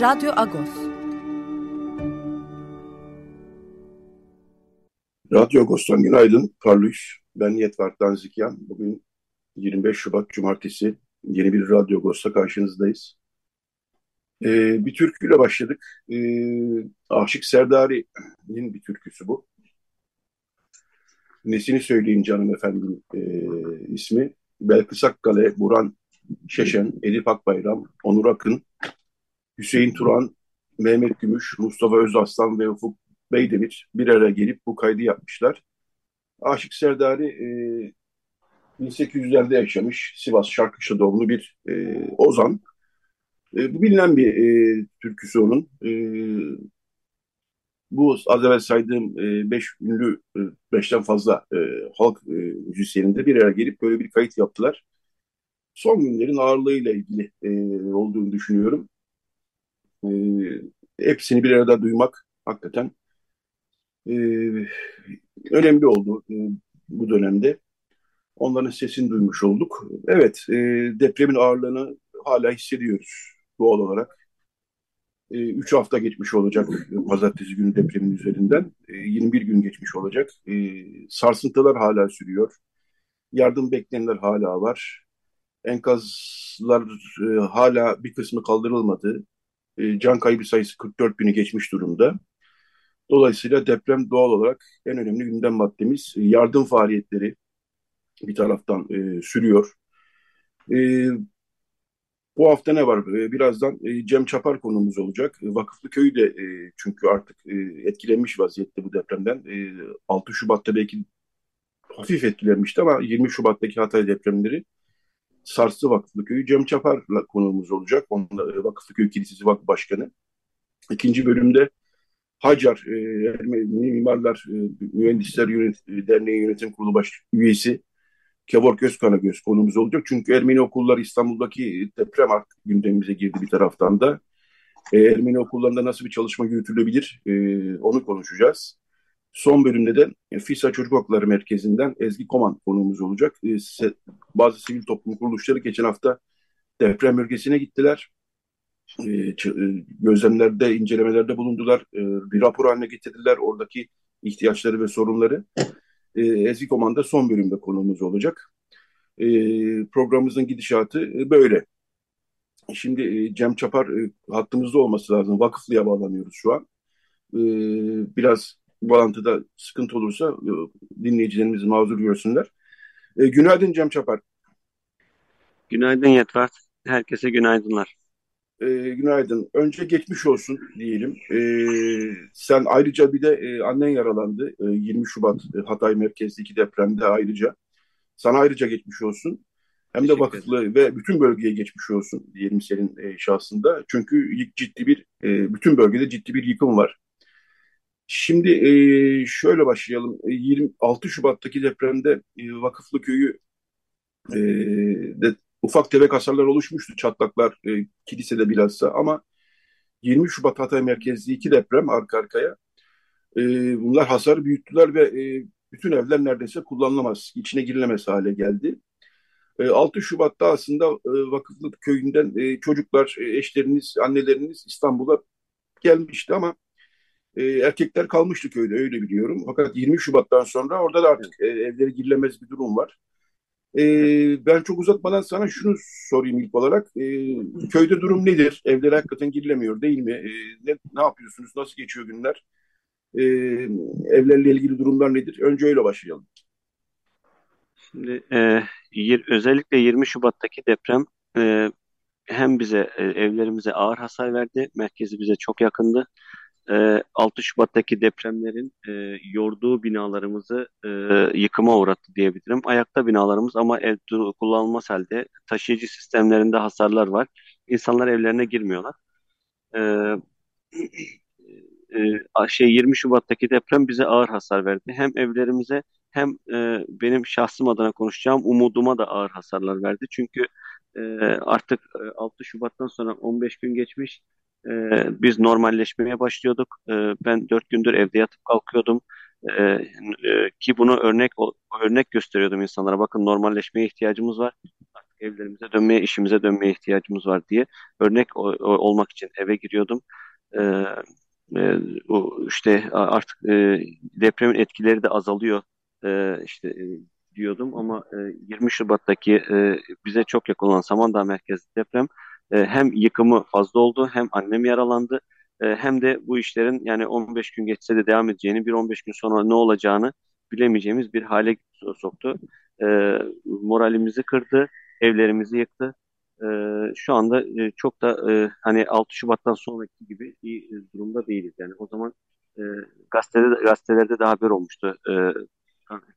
Radyo Agos. Radyo Agos'tan günaydın. Parlus. Ben Yetvart Danzikyan. Bugün 25 Şubat Cumartesi yeni bir Radyo Agos'ta karşınızdayız. Ee, bir türküyle başladık. Ee, Aşık Serdari'nin bir türküsü bu. Nesini söyleyeyim canım efendim e, ismi. Belkıs Akkale, Buran Şeşen, Edip Akbayram, Onur Akın, Hüseyin Turan, Mehmet Gümüş, Mustafa Özaslan ve Ufuk Beydemir bir araya gelip bu kaydı yapmışlar. Aşık Serdari e, 1800'lerde yaşamış Sivas Şarkışla doğumlu bir e, ozan. E, bu bilinen bir e, türküsü onun. E, bu az evvel saydığım e, beş ünlü, e, beşten fazla e, halk e, müzisyeninde bir araya gelip böyle bir kayıt yaptılar. Son günlerin ağırlığıyla ilgili e, olduğunu düşünüyorum. E, hepsini bir arada duymak hakikaten e, önemli oldu e, bu dönemde. Onların sesini duymuş olduk. Evet, e, depremin ağırlığını hala hissediyoruz doğal olarak. E, üç hafta geçmiş olacak pazartesi günü depremin üzerinden. E, 21 gün geçmiş olacak. E, sarsıntılar hala sürüyor. Yardım bekleyenler hala var. Enkazlar e, hala bir kısmı kaldırılmadı. E, can kaybı sayısı 44 bini geçmiş durumda. Dolayısıyla deprem doğal olarak en önemli gündem maddemiz. Yardım faaliyetleri bir taraftan e, sürüyor. E, bu hafta ne var? E, birazdan e, Cem Çapar konumuz olacak. E, Vakıflı Köyü de e, çünkü artık e, etkilenmiş vaziyette bu depremden. E, 6 Şubat'ta belki hafif etkilenmişti ama 20 Şubat'taki Hatay depremleri sarstı Vakıflı Köyü. Cem Çapar'la konuğumuz olacak. Onunla, e, Vakıflı Köy Kilisesi Vakfı Başkanı. İkinci bölümde Hacar, e, Ermeni Mimarlar e, Mühendisler Yönet Derneği Yönetim Kurulu Baş üyesi Kevork Özkanagöz konumuz olacak. Çünkü Ermeni okullar İstanbul'daki deprem artık gündemimize girdi bir taraftan da. E, Ermeni okullarında nasıl bir çalışma yürütülebilir e, onu konuşacağız. Son bölümde de FİSA Çocuk Okulları Merkezi'nden Ezgi Koman konuğumuz olacak. E, bazı sivil toplum kuruluşları geçen hafta deprem bölgesine gittiler. E, e, gözlemlerde, incelemelerde bulundular. E, bir rapor haline getirdiler oradaki ihtiyaçları ve sorunları. E, Ezgi Koman da son bölümde konuğumuz olacak. E, programımızın gidişatı e, böyle. Şimdi e, Cem Çapar e, hattımızda olması lazım. Vakıflı'ya bağlanıyoruz şu an. E, biraz bağlantıda sıkıntı olursa e, dinleyicilerimiz mazur görsünler. E, günaydın Cem Çapar. Günaydın Yetvar. Herkese günaydınlar. E, günaydın. Önce geçmiş olsun diyelim. E, sen ayrıca bir de e, annen yaralandı. E, 20 Şubat e, Hatay merkezdeki depremde ayrıca. Sana ayrıca geçmiş olsun. Hem de vakıflı ve bütün bölgeye geçmiş olsun diyelim senin e, şahsında. Çünkü ciddi bir, e, bütün bölgede ciddi bir yıkım var. Şimdi e, şöyle başlayalım. 26 e, Şubat'taki depremde e, Vakıflı Köyü e, de ufak tefek hasarlar oluşmuştu. Çatlaklar e, kilisede bilhassa ama 20 Şubat Hatay merkezli iki deprem arka arkaya e, bunlar hasar büyüttüler ve e, bütün evler neredeyse kullanılamaz, içine girilemez hale geldi. E, 6 Şubat'ta aslında e, Vakıflı Köyü'nden e, çocuklar, e, eşleriniz, anneleriniz İstanbul'a gelmişti ama e, erkekler kalmıştı köyde öyle biliyorum. Fakat 20 Şubat'tan sonra orada da artık e, evleri girilemez bir durum var. E, ben çok uzatmadan sana şunu sorayım ilk olarak. E, köyde durum nedir? Evler hakikaten girilemiyor değil mi? E, ne, ne yapıyorsunuz? Nasıl geçiyor günler? E, evlerle ilgili durumlar nedir? Önce öyle başlayalım. Şimdi e, özellikle 20 Şubat'taki deprem e, hem bize e, evlerimize ağır hasar verdi. Merkezi bize çok yakındı. E, 6 Şubat'taki depremlerin e, yorduğu binalarımızı e, yıkıma uğrattı diyebilirim. Ayakta binalarımız ama ev kullanılmaz halde taşıyıcı sistemlerinde hasarlar var. İnsanlar evlerine girmiyorlar. E, e, şey 20 Şubat'taki deprem bize ağır hasar verdi. Hem evlerimize hem e, benim şahsım adına konuşacağım umuduma da ağır hasarlar verdi. Çünkü e, artık e, 6 Şubat'tan sonra 15 gün geçmiş. E, biz normalleşmeye başlıyorduk. E, ben 4 gündür evde yatıp kalkıyordum. E, e, ki bunu örnek örnek gösteriyordum insanlara. Bakın normalleşmeye ihtiyacımız var. Artık evlerimize dönmeye, işimize dönmeye ihtiyacımız var diye örnek olmak için eve giriyordum. E, e, o işte artık e, depremin etkileri de azalıyor e, işte e, diyordum ama e, 20 Şubat'taki e, bize çok yakın olan Samandağ merkezli deprem e, hem yıkımı fazla oldu hem annem yaralandı e, hem de bu işlerin yani 15 gün geçse de devam edeceğini bir 15 gün sonra ne olacağını bilemeyeceğimiz bir hale soktu. E, moralimizi kırdı, evlerimizi yıktı. Şu anda e, çok da e, hani 6 Şubat'tan sonraki gibi iyi durumda değiliz. Yani o zaman e, gazetede, gazetelerde de haber olmuştu. E,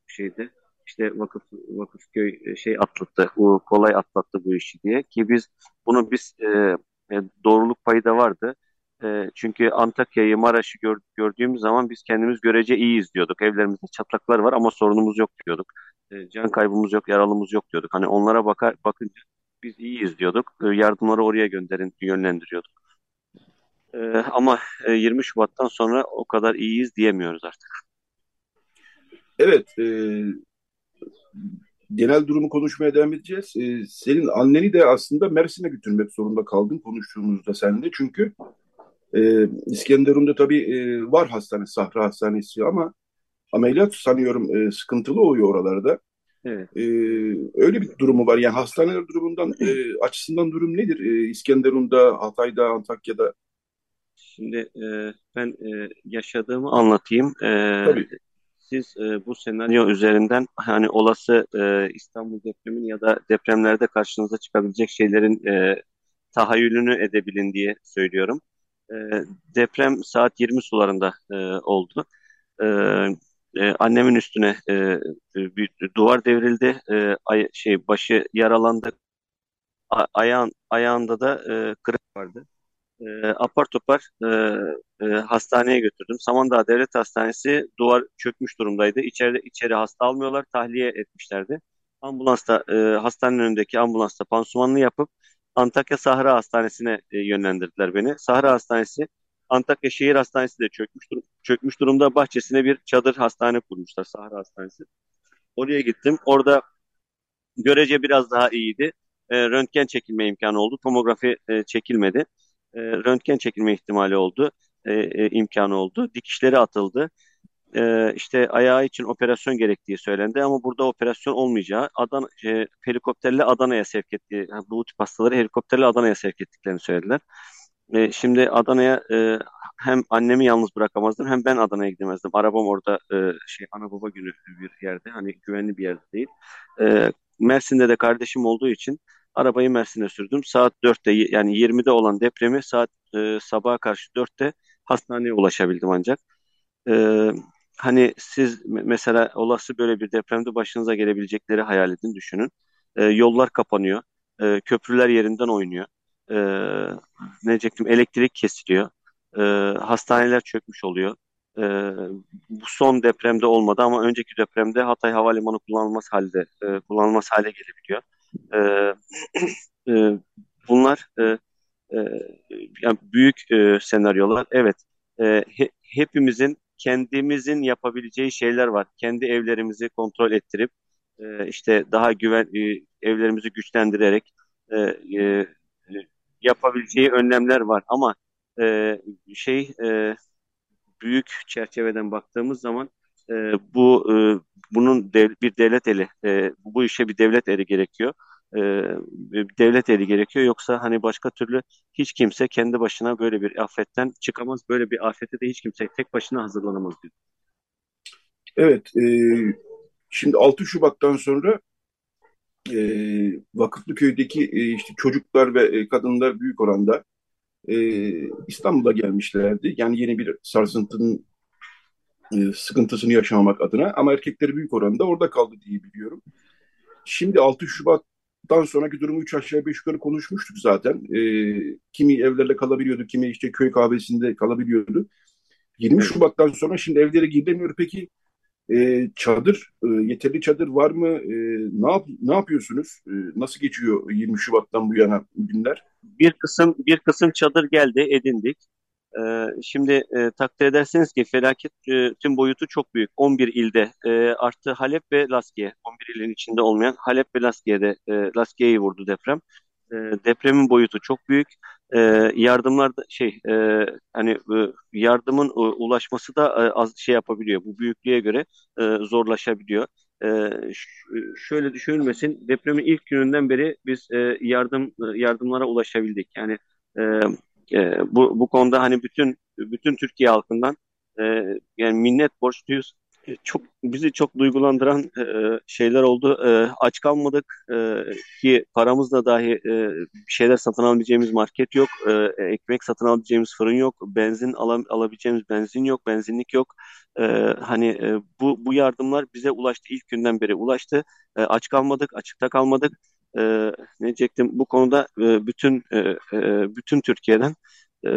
şeydi. İşte vakıf Vakıfköy e, şey atlattı, kolay atlattı bu işi diye ki biz bunu biz e, e, doğruluk payı da vardı. E, çünkü Antakya'yı, Maraş'ı gör, gördüğümüz zaman biz kendimiz görece iyiyiz diyorduk. Evlerimizde çatlaklar var ama sorunumuz yok diyorduk. E, can kaybımız yok, yaralımız yok diyorduk. Hani onlara bakar bakınca biz iyiyiz diyorduk. E, yardımları oraya gönderin, yönlendiriyorduk. E, ama e, 20 Şubat'tan sonra o kadar iyiyiz diyemiyoruz artık. Evet, e, genel durumu konuşmaya devam edeceğiz. E, senin anneni de aslında Mersin'e götürmek zorunda kaldın konuştuğumuzda sen de. Çünkü e, İskenderun'da tabii e, var hastane, Sahra Hastanesi ama ameliyat sanıyorum e, sıkıntılı oluyor oralarda. Evet. E, öyle bir durumu var. Yani hastaneler durumundan e, açısından durum nedir? E, İskenderun'da, Hatay'da, Antakya'da? Şimdi e, ben e, yaşadığımı anlatayım. E, Tabii siz e, bu senaryo üzerinden hani olası e, İstanbul depremin ya da depremlerde karşınıza çıkabilecek şeylerin e, tahayyülünü edebilin diye söylüyorum. E, deprem saat 20 sularında e, oldu. E, e, annemin üstüne e, bir duvar devrildi. E, ay, şey başı yaralandı. A, ayağın ayağında da e, kırık vardı e, apar topar e, e, hastaneye götürdüm. Samandağ Devlet Hastanesi duvar çökmüş durumdaydı. İçeride içeri hasta almıyorlar, tahliye etmişlerdi. Ambulansta e, hastanenin önündeki ambulansta pansumanını yapıp Antakya Sahra Hastanesi'ne e, yönlendirdiler beni. Sahra Hastanesi Antakya Şehir Hastanesi de çökmüş, dur çökmüş durumda. Bahçesine bir çadır hastane kurmuşlar Sahra Hastanesi. Oraya gittim. Orada görece biraz daha iyiydi. E, röntgen çekilme imkanı oldu. Tomografi e, çekilmedi e, röntgen çekilme ihtimali oldu, e, e, imkanı oldu. Dikişleri atıldı. E, işte ayağı için operasyon gerektiği söylendi ama burada operasyon olmayacağı, Adana, e, helikopterle Adana'ya sevk ettiği, yani bu tip hastaları helikopterle Adana'ya sevk ettiklerini söylediler. E, şimdi Adana'ya e, hem annemi yalnız bırakamazdım hem ben Adana'ya gidemezdim. Arabam orada e, şey ana baba günü bir yerde hani güvenli bir yerde değil. E, Mersin'de de kardeşim olduğu için Arabayı Mersin'e sürdüm. Saat 4'te yani 20'de olan depremi saat e, sabaha karşı 4'te hastaneye ulaşabildim ancak. E, hani siz mesela olası böyle bir depremde başınıza gelebilecekleri hayal edin, düşünün. E, yollar kapanıyor. E, köprüler yerinden oynuyor. E, ne diyecektim? Elektrik kesiliyor. E, hastaneler çökmüş oluyor. E, bu son depremde olmadı ama önceki depremde Hatay Havalimanı kullanılmaz halde e, kullanılmaz hale gelebiliyor. E, e, bunlar e, e, yani büyük e, senaryolar. Evet, e, he, hepimizin kendimizin yapabileceği şeyler var. Kendi evlerimizi kontrol ettirip e, işte daha güven e, evlerimizi güçlendirerek e, e, yapabileceği önlemler var. Ama e, şey e, büyük çerçeveden baktığımız zaman e, bu e, bunun dev, bir devlet eli, e, bu işe bir devlet eli gerekiyor. E, devlet eli gerekiyor. Yoksa hani başka türlü hiç kimse kendi başına böyle bir afetten çıkamaz. Böyle bir afete de hiç kimse tek başına hazırlanamaz diyor. Evet, e, şimdi 6 Şubat'tan sonra e, Vakıflıköy'deki e, işte çocuklar ve e, kadınlar büyük oranda e, İstanbul'a gelmişlerdi. Yani yeni bir sarsıntının e, sıkıntısını yaşamak adına ama erkekleri büyük oranda orada kaldı diye biliyorum. Şimdi 6 Şubat'tan sonraki durumu 3 aşağı 5 yukarı konuşmuştuk zaten. E, kimi evlerle kalabiliyordu, kimi işte köy kahvesinde kalabiliyordu. 20 Şubat'tan sonra şimdi evlere girilemiyor. Peki e, çadır, e, yeterli çadır var mı? E, ne, yap, ne yapıyorsunuz? E, nasıl geçiyor 20 Şubat'tan bu yana günler? Bir kısım bir kısım çadır geldi, edindik. Ee, şimdi e, takdir edersiniz ki felaket e, tüm boyutu çok büyük. 11 ilde e, artı Halep ve Laskiye. 11 ilin içinde olmayan Halep ve Laskiye'de e, Laskiye'yi vurdu deprem. E, depremin boyutu çok büyük. E, yardımlar da şey e, hani e, yardımın e, ulaşması da e, az şey yapabiliyor. Bu büyüklüğe göre e, zorlaşabiliyor. E, şöyle düşünülmesin. Depremin ilk gününden beri biz e, yardım e, yardımlara ulaşabildik. Yani e, e, bu bu konuda hani bütün bütün Türkiye halkından e, yani minnet borçluyuz. E, çok bizi çok duygulandıran e, şeyler oldu. E, aç kalmadık e, ki paramızla dahi e, bir şeyler satın alabileceğimiz market yok. E, ekmek satın alabileceğimiz fırın yok. Benzin ala, alabileceğimiz benzin yok. Benzinlik yok. E, hani e, bu bu yardımlar bize ulaştı. ilk günden beri ulaştı. E, aç kalmadık, açıkta kalmadık e, ne diyecektim bu konuda e, bütün e, e, bütün Türkiye'den e,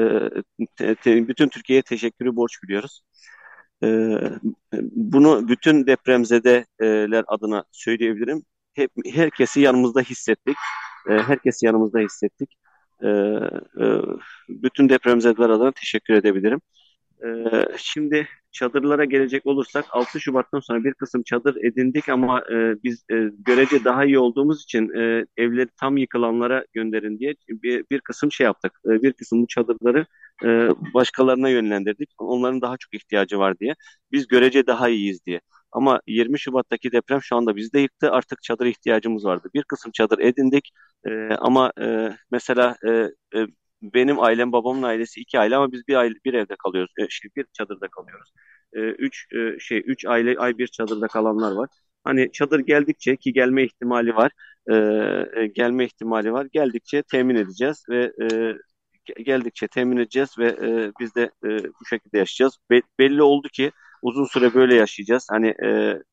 te, te, bütün Türkiye'ye teşekkürü borç biliyoruz. E, bunu bütün depremzedeler adına söyleyebilirim. Hep herkesi yanımızda hissettik. E, herkesi yanımızda hissettik. E, e, bütün depremzedeler adına teşekkür edebilirim. Ee, şimdi çadırlara gelecek olursak 6 Şubat'tan sonra bir kısım çadır edindik ama e, biz e, görece daha iyi olduğumuz için e, evleri tam yıkılanlara gönderin diye bir, bir kısım şey yaptık. E, bir kısım bu çadırları e, başkalarına yönlendirdik. Onların daha çok ihtiyacı var diye. Biz görece daha iyiyiz diye. Ama 20 Şubat'taki deprem şu anda bizde yıktı. Artık çadır ihtiyacımız vardı. Bir kısım çadır edindik. E, ama e, mesela e, e, benim ailem babamın ailesi iki aile ama biz bir aile bir evde kalıyoruz. E, şey, bir çadırda kalıyoruz. E, üç e, şey üç aile ay bir çadırda kalanlar var. Hani çadır geldikçe ki gelme ihtimali var. Gelme ihtimali var. Geldikçe temin edeceğiz ve geldikçe temin edeceğiz ve biz de bu şekilde yaşayacağız. Be, belli oldu ki uzun süre böyle yaşayacağız. Hani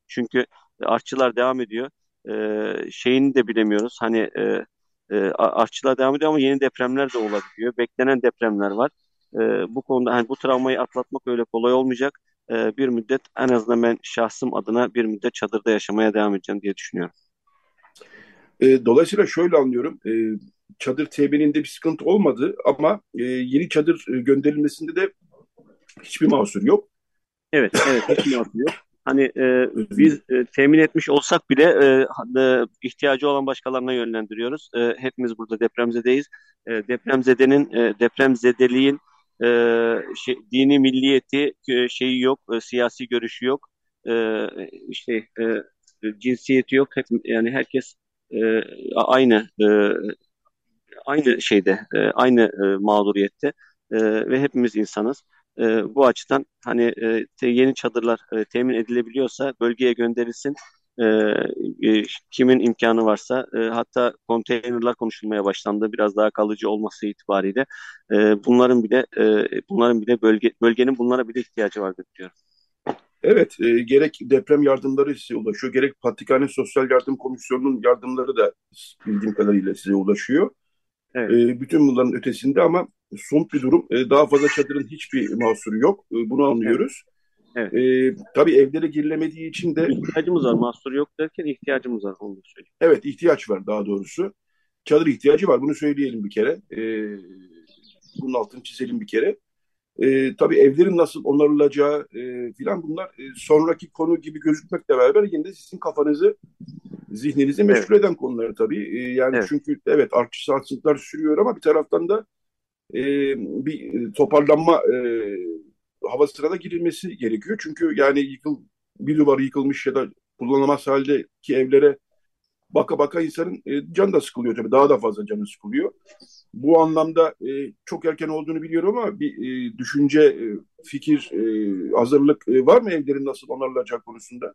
çünkü artçılar devam ediyor. Şeyini de bilemiyoruz. Hani e, artçılığa devam ediyor ama yeni depremler de olabiliyor. Beklenen depremler var. E, bu konuda hani bu travmayı atlatmak öyle kolay olmayacak. E, bir müddet en azından ben şahsım adına bir müddet çadırda yaşamaya devam edeceğim diye düşünüyorum. E, dolayısıyla şöyle anlıyorum. E, çadır temininde bir sıkıntı olmadı ama e, yeni çadır gönderilmesinde de hiçbir mahsur yok. Evet, evet hiçbir mahsur yok. Hani e, biz e, temin etmiş olsak bile e, e, ihtiyacı olan başkalarına yönlendiriyoruz. E, hepimiz burada depremzedeyiz. E, depremzedenin, e, depremzedeliğin e, şey, dini milliyeti e, şeyi yok, e, siyasi görüşü yok, e, işte e, cinsiyeti yok. Hep, yani herkes e, aynı e, aynı şeyde, e, aynı e, mağduriyette e, ve hepimiz insanız. E, bu açıdan hani e, yeni çadırlar e, temin edilebiliyorsa bölgeye gönderilsin. E, e, kimin imkanı varsa e, hatta konteynerler konuşulmaya başlandı biraz daha kalıcı olması itibariyle e, bunların bile e, bunların bile bölge bölgenin bunlara bile ihtiyacı vardır diyorum. Evet, e, gerek deprem yardımları size ulaşıyor, gerek Patrikhane Sosyal Yardım Komisyonu'nun yardımları da bildiğim kadarıyla size ulaşıyor. Evet. E, bütün bunların ötesinde ama somut bir durum. E, daha fazla çadırın hiçbir mahsuru yok. E, bunu anlıyoruz. Evet. E, tabii evlere girilemediği için de... ihtiyacımız var. Mahsur yok derken ihtiyacımız var. Onu söyleyeyim. Evet ihtiyaç var daha doğrusu. Çadır ihtiyacı var. Bunu söyleyelim bir kere. E, bunun altını çizelim bir kere. E, tabii evlerin nasıl onarılacağı e, filan bunlar e, sonraki konu gibi gözükmekle beraber yine de sizin kafanızı zihninizi meşgul evet. eden konular tabii. E, yani evet. çünkü evet artçı sarsıntılar sürüyor ama bir taraftan da e, bir toparlanma e, havasına da girilmesi gerekiyor. Çünkü yani yıkıl bir duvar yıkılmış ya da kullanılamaz haldeki evlere baka baka insanın e, can da sıkılıyor tabii. Daha da fazla canı sıkılıyor. Bu anlamda e, çok erken olduğunu biliyorum ama bir e, düşünce, e, fikir, e, hazırlık e, var mı evlerin nasıl onarılacağı konusunda?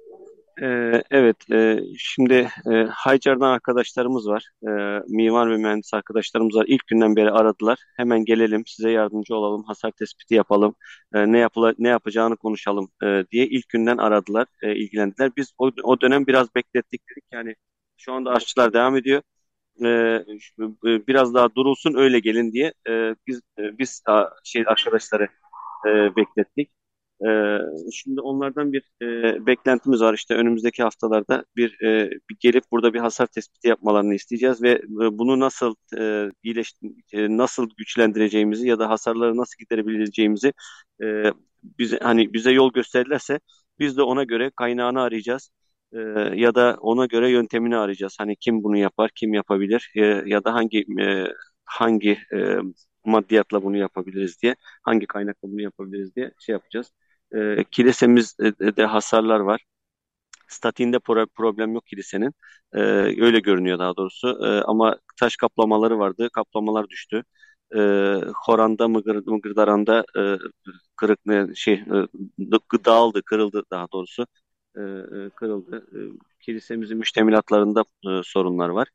Ee, evet, e, şimdi e, Haycar'dan arkadaşlarımız var, e, mimar ve mühendis arkadaşlarımız var. İlk günden beri aradılar. Hemen gelelim, size yardımcı olalım, hasar tespiti yapalım, e, ne yapıla, ne yapacağını konuşalım e, diye ilk günden aradılar, e, ilgilendiler. Biz o, o dönem biraz beklettik dedik. Yani şu anda aşçılar devam ediyor. E, e, biraz daha durulsun öyle gelin diye e, biz e, biz şey arkadaşları e, beklettik. Ee, şimdi onlardan bir e, beklentimiz var. İşte önümüzdeki haftalarda bir, e, bir gelip burada bir hasar tespiti yapmalarını isteyeceğiz ve e, bunu nasıl e, iyileş, e, nasıl güçlendireceğimizi ya da hasarları nasıl giderebileceğimizi e, bize hani bize yol gösterirlerse biz de ona göre kaynağını arayacağız. E, ya da ona göre yöntemini arayacağız. Hani kim bunu yapar, kim yapabilir e, ya da hangi e, hangi e, maddiyatla bunu yapabiliriz diye, hangi kaynakla bunu yapabiliriz diye şey yapacağız. E, kilisemizde de hasarlar var. Statiğinde pro problem yok kilisenin. E, öyle görünüyor daha doğrusu. E, ama taş kaplamaları vardı. Kaplamalar düştü. E, Horan'da, Mıgır, Mıgırdaran'da e, kırık şey e, dağıldı, kırıldı daha doğrusu. E, e, kırıldı. E, kilisemizin müştemilatlarında e, sorunlar var.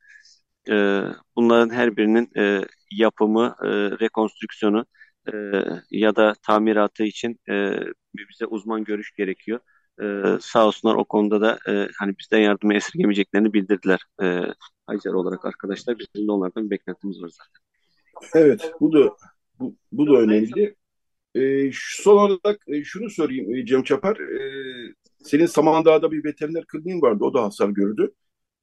E, bunların her birinin e, yapımı, e, rekonstrüksiyonu e, ya da tamiratı için e, bize uzman görüş gerekiyor. E, sağ olsunlar o konuda da e, hani bizden yardıma esirgemeyeceklerini bildirdiler. E, Hacer olarak arkadaşlar bizim de onlardan bir beklentimiz var zaten. Evet bu da bu, bu da önemli. E, son olarak e, şunu sorayım e, Cem Çapar. Senin Samandağ'da bir veteriner kliniğin vardı. O da hasar gördü.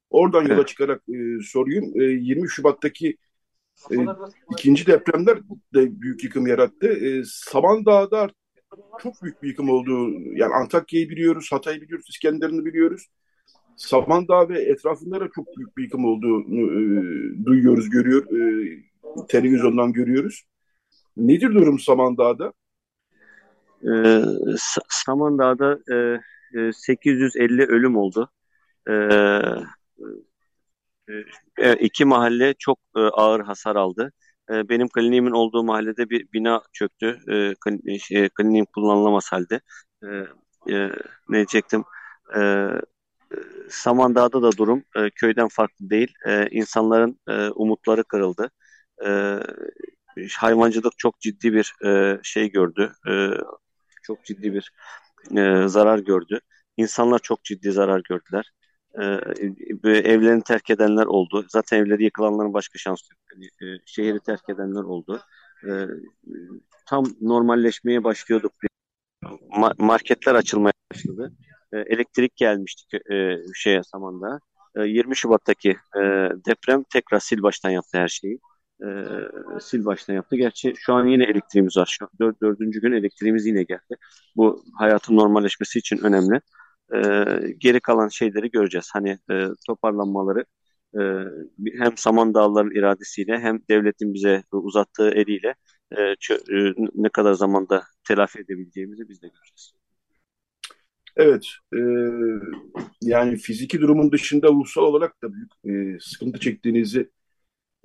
Oradan yola çıkarak e, sorayım. E, 20 Şubat'taki e, ikinci depremler de büyük yıkım yarattı. E, Samandağ'da çok büyük bir yıkım oldu. Yani Antakya'yı biliyoruz, Hatay'ı biliyoruz, İskenderun'u biliyoruz. Samandağ ve etrafında da çok büyük bir yıkım olduğunu e, duyuyoruz, görüyor, e, televizyondan görüyoruz. Nedir durum Samandağ'da? Ee, Samandağ'da e, 850 e, ölüm oldu. Ee, e, iki mahalle çok e, ağır hasar aldı. E, benim kliniğimin olduğu mahallede bir bina çöktü. E, şey, kliniğim kullanılamaz halde. E, e, ne diyecektim? E, Samandağ'da da durum e, köyden farklı değil. E, insanların e, umutları kırıldı. E, hayvancılık çok ciddi bir e, şey gördü. E, çok ciddi bir e, zarar gördü. İnsanlar çok ciddi zarar gördüler e, evlerini terk edenler oldu. Zaten evleri yıkılanların başka şansı yok. Yani, e, şehri terk edenler oldu. E, tam normalleşmeye başlıyorduk. Ma marketler açılmaya başladı. E, elektrik gelmişti e, şeye Saman'da. E, 20 Şubat'taki e, deprem tekrar sil baştan yaptı her şeyi. E, sil baştan yaptı. Gerçi şu an yine elektriğimiz var. Şu dört, dördüncü gün elektriğimiz yine geldi. Bu hayatın normalleşmesi için önemli e, geri kalan şeyleri göreceğiz. Hani e, toparlanmaları e, hem Samandağlıların iradesiyle hem devletin bize uzattığı eliyle e, e, ne kadar zamanda telafi edebileceğimizi biz de göreceğiz. Evet, e, yani fiziki durumun dışında ulusal olarak da büyük e, sıkıntı çektiğinizi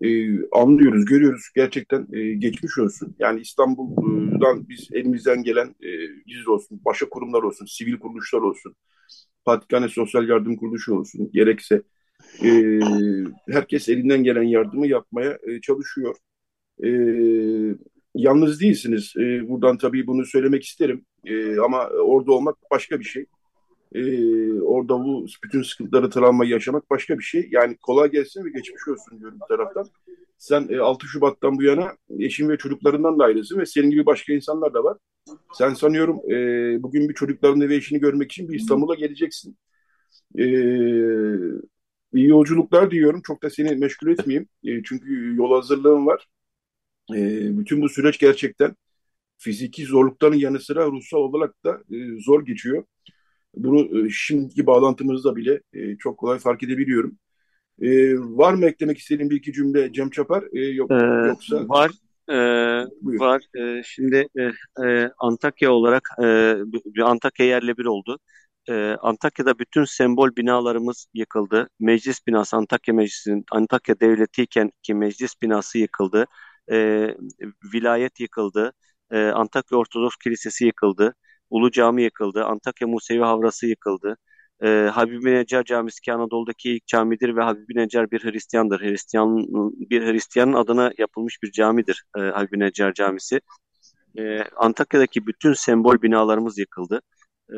e, anlıyoruz, görüyoruz. Gerçekten e, geçmiş olsun. Yani İstanbul'dan biz elimizden gelen e, olsun, başka kurumlar olsun, sivil kuruluşlar olsun, Patrikhane Sosyal Yardım Kuruluşu olsun, gerekse e, herkes elinden gelen yardımı yapmaya e, çalışıyor. E, yalnız değilsiniz. E, buradan tabii bunu söylemek isterim. E, ama orada olmak başka bir şey. E, orada bu bütün sıkıntıları, travmayı yaşamak başka bir şey. Yani kolay gelsin ve geçmiş olsun diyorum bir taraftan. Sen e, 6 Şubat'tan bu yana eşin ve çocuklarından da ayrısın ve senin gibi başka insanlar da var. Sen sanıyorum e, bugün bir çocuklarını ve eşini görmek için bir İstanbul'a geleceksin. E, iyi yolculuklar diyorum. Çok da seni meşgul etmeyeyim. E, çünkü yol hazırlığım var. E, bütün bu süreç gerçekten fiziki zorlukların yanı sıra ruhsal olarak da e, zor geçiyor. Bunu e, şimdiki bağlantımızda bile e, çok kolay fark edebiliyorum. E, var mı eklemek istediğin bir iki cümle Cem Çapar? E, yok, ee, yoksa... Var. E, var. E, şimdi e, e, Antakya olarak e, Antakya yerle bir oldu. E, Antakya'da bütün sembol binalarımız yıkıldı. Meclis binası Antakya Meclisi'nin Antakya Devleti'yken ki meclis binası yıkıldı. E, vilayet yıkıldı. E, Antakya Ortodoks Kilisesi yıkıldı. Ulu Cami yıkıldı. Antakya Musevi Havrası yıkıldı. E, Habibi Necar Camisi ki Anadolu'daki ilk camidir ve Habibi Necar bir Hristiyandır. Hristiyan bir Hristiyanın adına yapılmış bir camidir e, Habibi Necar Camisi. E, Antakya'daki bütün sembol binalarımız yıkıldı. E,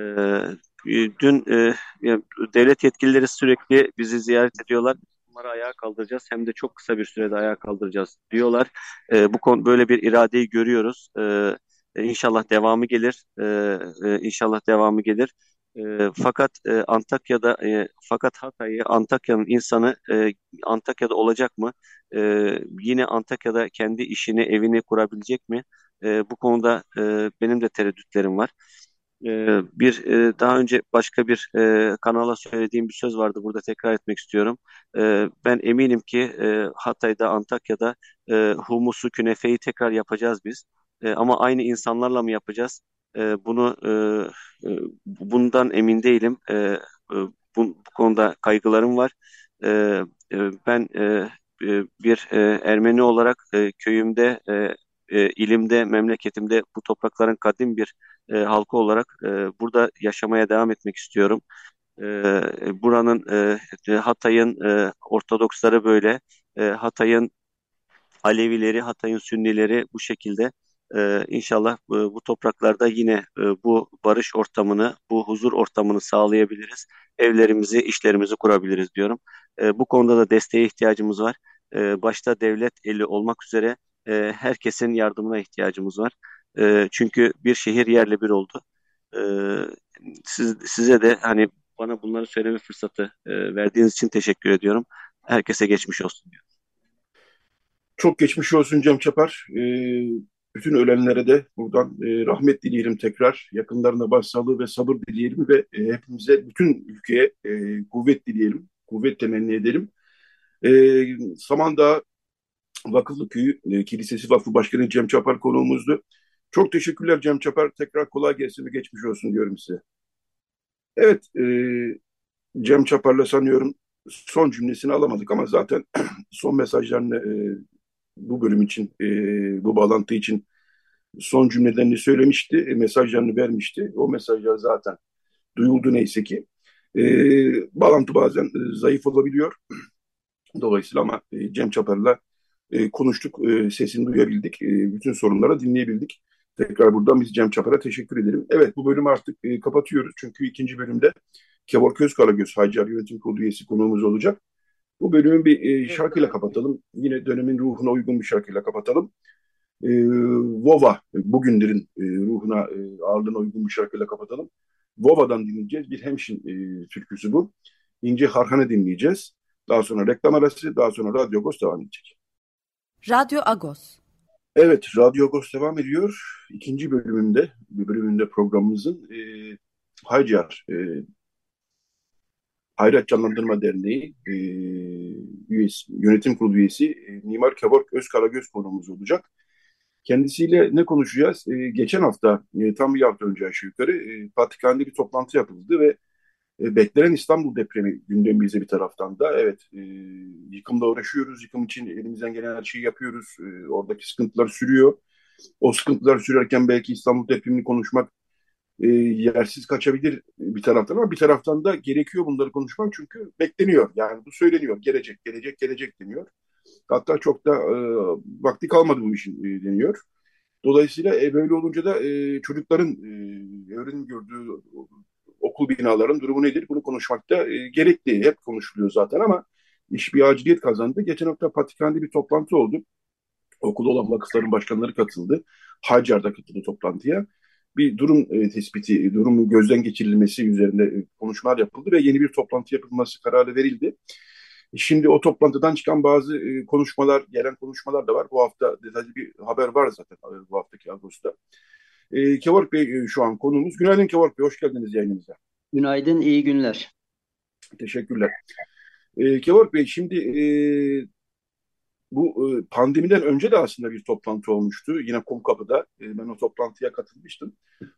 dün e, devlet yetkilileri sürekli bizi ziyaret ediyorlar. Bunları ayağa kaldıracağız hem de çok kısa bir sürede ayağa kaldıracağız diyorlar. E, bu konu böyle bir iradeyi görüyoruz. E, inşallah devamı gelir. E, e, inşallah devamı gelir. E, fakat e, Antakya'da e, fakat Hatay'ı Antakya'nın insanı e, Antakya'da olacak mı? E, yine Antakya'da kendi işini, evini kurabilecek mi? E, bu konuda e, benim de tereddütlerim var. E, bir e, daha önce başka bir e, kanala söylediğim bir söz vardı. Burada tekrar etmek istiyorum. E, ben eminim ki e, Hatay'da, Antakya'da e, humusu, künefeyi tekrar yapacağız biz. E, ama aynı insanlarla mı yapacağız? E, bunu e, e, bundan emin değilim. E, e, bu, bu konuda kaygılarım var. E, e, ben e, e bir e, Ermeni olarak e, köyümde, e, e, ilimde, memleketimde bu toprakların kadim bir e, halkı olarak e, burada yaşamaya devam etmek istiyorum. E, buranın e, Hatay'ın e, Ortodoksları böyle, e, Hatay'ın Alevileri, Hatay'ın Sünnileri bu şekilde ee, inşallah e, bu topraklarda yine e, bu barış ortamını, bu huzur ortamını sağlayabiliriz. Evlerimizi, işlerimizi kurabiliriz diyorum. E, bu konuda da desteğe ihtiyacımız var. E, başta devlet eli olmak üzere e, herkesin yardımına ihtiyacımız var. E, çünkü bir şehir yerle bir oldu. E, siz, size de hani bana bunları söyleme fırsatı e, verdiğiniz için teşekkür ediyorum. Herkese geçmiş olsun diyorum. Çok geçmiş olsun Cem Çapar. Ee, bütün ölenlere de buradan e, rahmet dileyelim tekrar. Yakınlarına başsağlığı ve sabır dileyelim ve e, hepimize, bütün ülkeye e, kuvvet dileyelim. Kuvvet temenni edelim. E, Samandağ Vakıflı Köyü e, Kilisesi Vakfı Başkanı Cem Çapar konuğumuzdu. Çok teşekkürler Cem Çapar. Tekrar kolay gelsin ve geçmiş olsun diyorum size. Evet, e, Cem Çapar'la sanıyorum son cümlesini alamadık ama zaten son mesajlarını e, bu bölüm için, e, bu bağlantı için son cümlelerini söylemişti, e, mesajlarını vermişti. O mesajlar zaten duyuldu neyse ki. E, bağlantı bazen e, zayıf olabiliyor. Dolayısıyla ama e, Cem Çapar'la e, konuştuk, e, sesini duyabildik, e, bütün sorunlara dinleyebildik. Tekrar buradan biz Cem Çapar'a teşekkür edelim. Evet bu bölümü artık e, kapatıyoruz. Çünkü ikinci bölümde Kevorköz Közkaragöz Hacer Yönetim Kurulu üyesi konuğumuz olacak. Bu bölümü bir e, şarkıyla kapatalım. Yine dönemin ruhuna uygun bir şarkıyla kapatalım. E, Vova, bugünlerin e, ruhuna, e, ağırlığına uygun bir şarkıyla kapatalım. Vova'dan dinleyeceğiz. Bir hemşin e, türküsü bu. İnce Harhan'ı dinleyeceğiz. Daha sonra reklam arası, daha sonra Radyo Agos devam edecek. Radyo Agos. Evet, Radyo Agos devam ediyor. İkinci bölümünde, bir bölümünde programımızın e, Haycar e, Hayrat Canlandırma Derneği e, üyesi, yönetim kurulu üyesi e, Mimar Kevork Özkaragöz konuğumuz olacak. Kendisiyle ne konuşacağız? E, geçen hafta, e, tam bir hafta önce aşağı yukarı e, Patrikhane'de bir toplantı yapıldı ve e, beklenen İstanbul depremi gündemimizde bir taraftan da. Evet, e, yıkımla uğraşıyoruz. Yıkım için elimizden gelen her şeyi yapıyoruz. E, oradaki sıkıntılar sürüyor. O sıkıntılar sürerken belki İstanbul depremini konuşmak e, yersiz kaçabilir bir taraftan ama bir taraftan da gerekiyor bunları konuşmak çünkü bekleniyor. Yani bu söyleniyor. Gelecek, gelecek, gelecek deniyor. Hatta çok da e, vakti kalmadı bu işin e, deniyor. Dolayısıyla e, böyle olunca da e, çocukların e, öğrenim gördüğü okul binaların durumu nedir? Bunu konuşmakta e, gerekli. Hep konuşuluyor zaten ama iş bir aciliyet kazandı. Geçen hafta Patrikhane'de bir toplantı oldu. Okulda olan vakıfların başkanları katıldı. Hacer'da katıldı toplantıya bir durum e, tespiti, durumu gözden geçirilmesi üzerinde e, konuşmalar yapıldı ve yeni bir toplantı yapılması kararı verildi. Şimdi o toplantıdan çıkan bazı e, konuşmalar, gelen konuşmalar da var. Bu hafta detaylı bir haber var zaten bu haftaki Ağustos'ta. E, Kevork Bey e, şu an konuğumuz. Günaydın Kevork Bey, hoş geldiniz yayınımıza. Günaydın, iyi günler. Teşekkürler. E, Kevork Bey, şimdi e, bu e, pandemiden önce de aslında bir toplantı olmuştu. Yine Kumkapı'da. E, ben o toplantıya katılmıştım.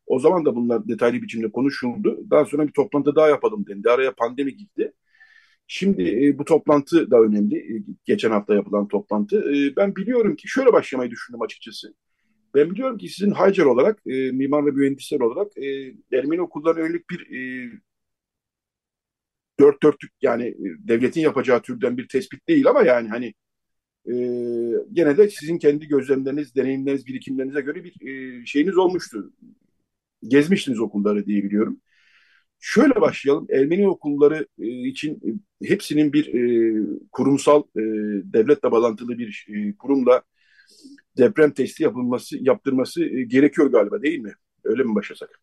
O zaman da bunlar detaylı biçimde konuşuldu. Daha sonra bir toplantı daha yapalım dendi. Araya pandemi gitti. Şimdi e, bu toplantı da önemli. Geçen hafta yapılan toplantı. Ben biliyorum ki şöyle başlamayı düşündüm açıkçası. Ben biliyorum ki sizin Hacer olarak, mimar ve mühendisler olarak Ermeni okullarına yönelik bir dört dörtlük yani devletin yapacağı türden bir tespit değil ama yani hani e, gene de sizin kendi gözlemleriniz, deneyimleriniz, birikimlerinize göre bir e, şeyiniz olmuştu. Gezmiştiniz okulları diye biliyorum. Şöyle başlayalım. Ermeni okulları e, için hepsinin bir e, kurumsal e, devletle bağlantılı bir e, kurumla deprem testi yapılması yaptırması e, gerekiyor galiba değil mi? Öyle mi başlasak?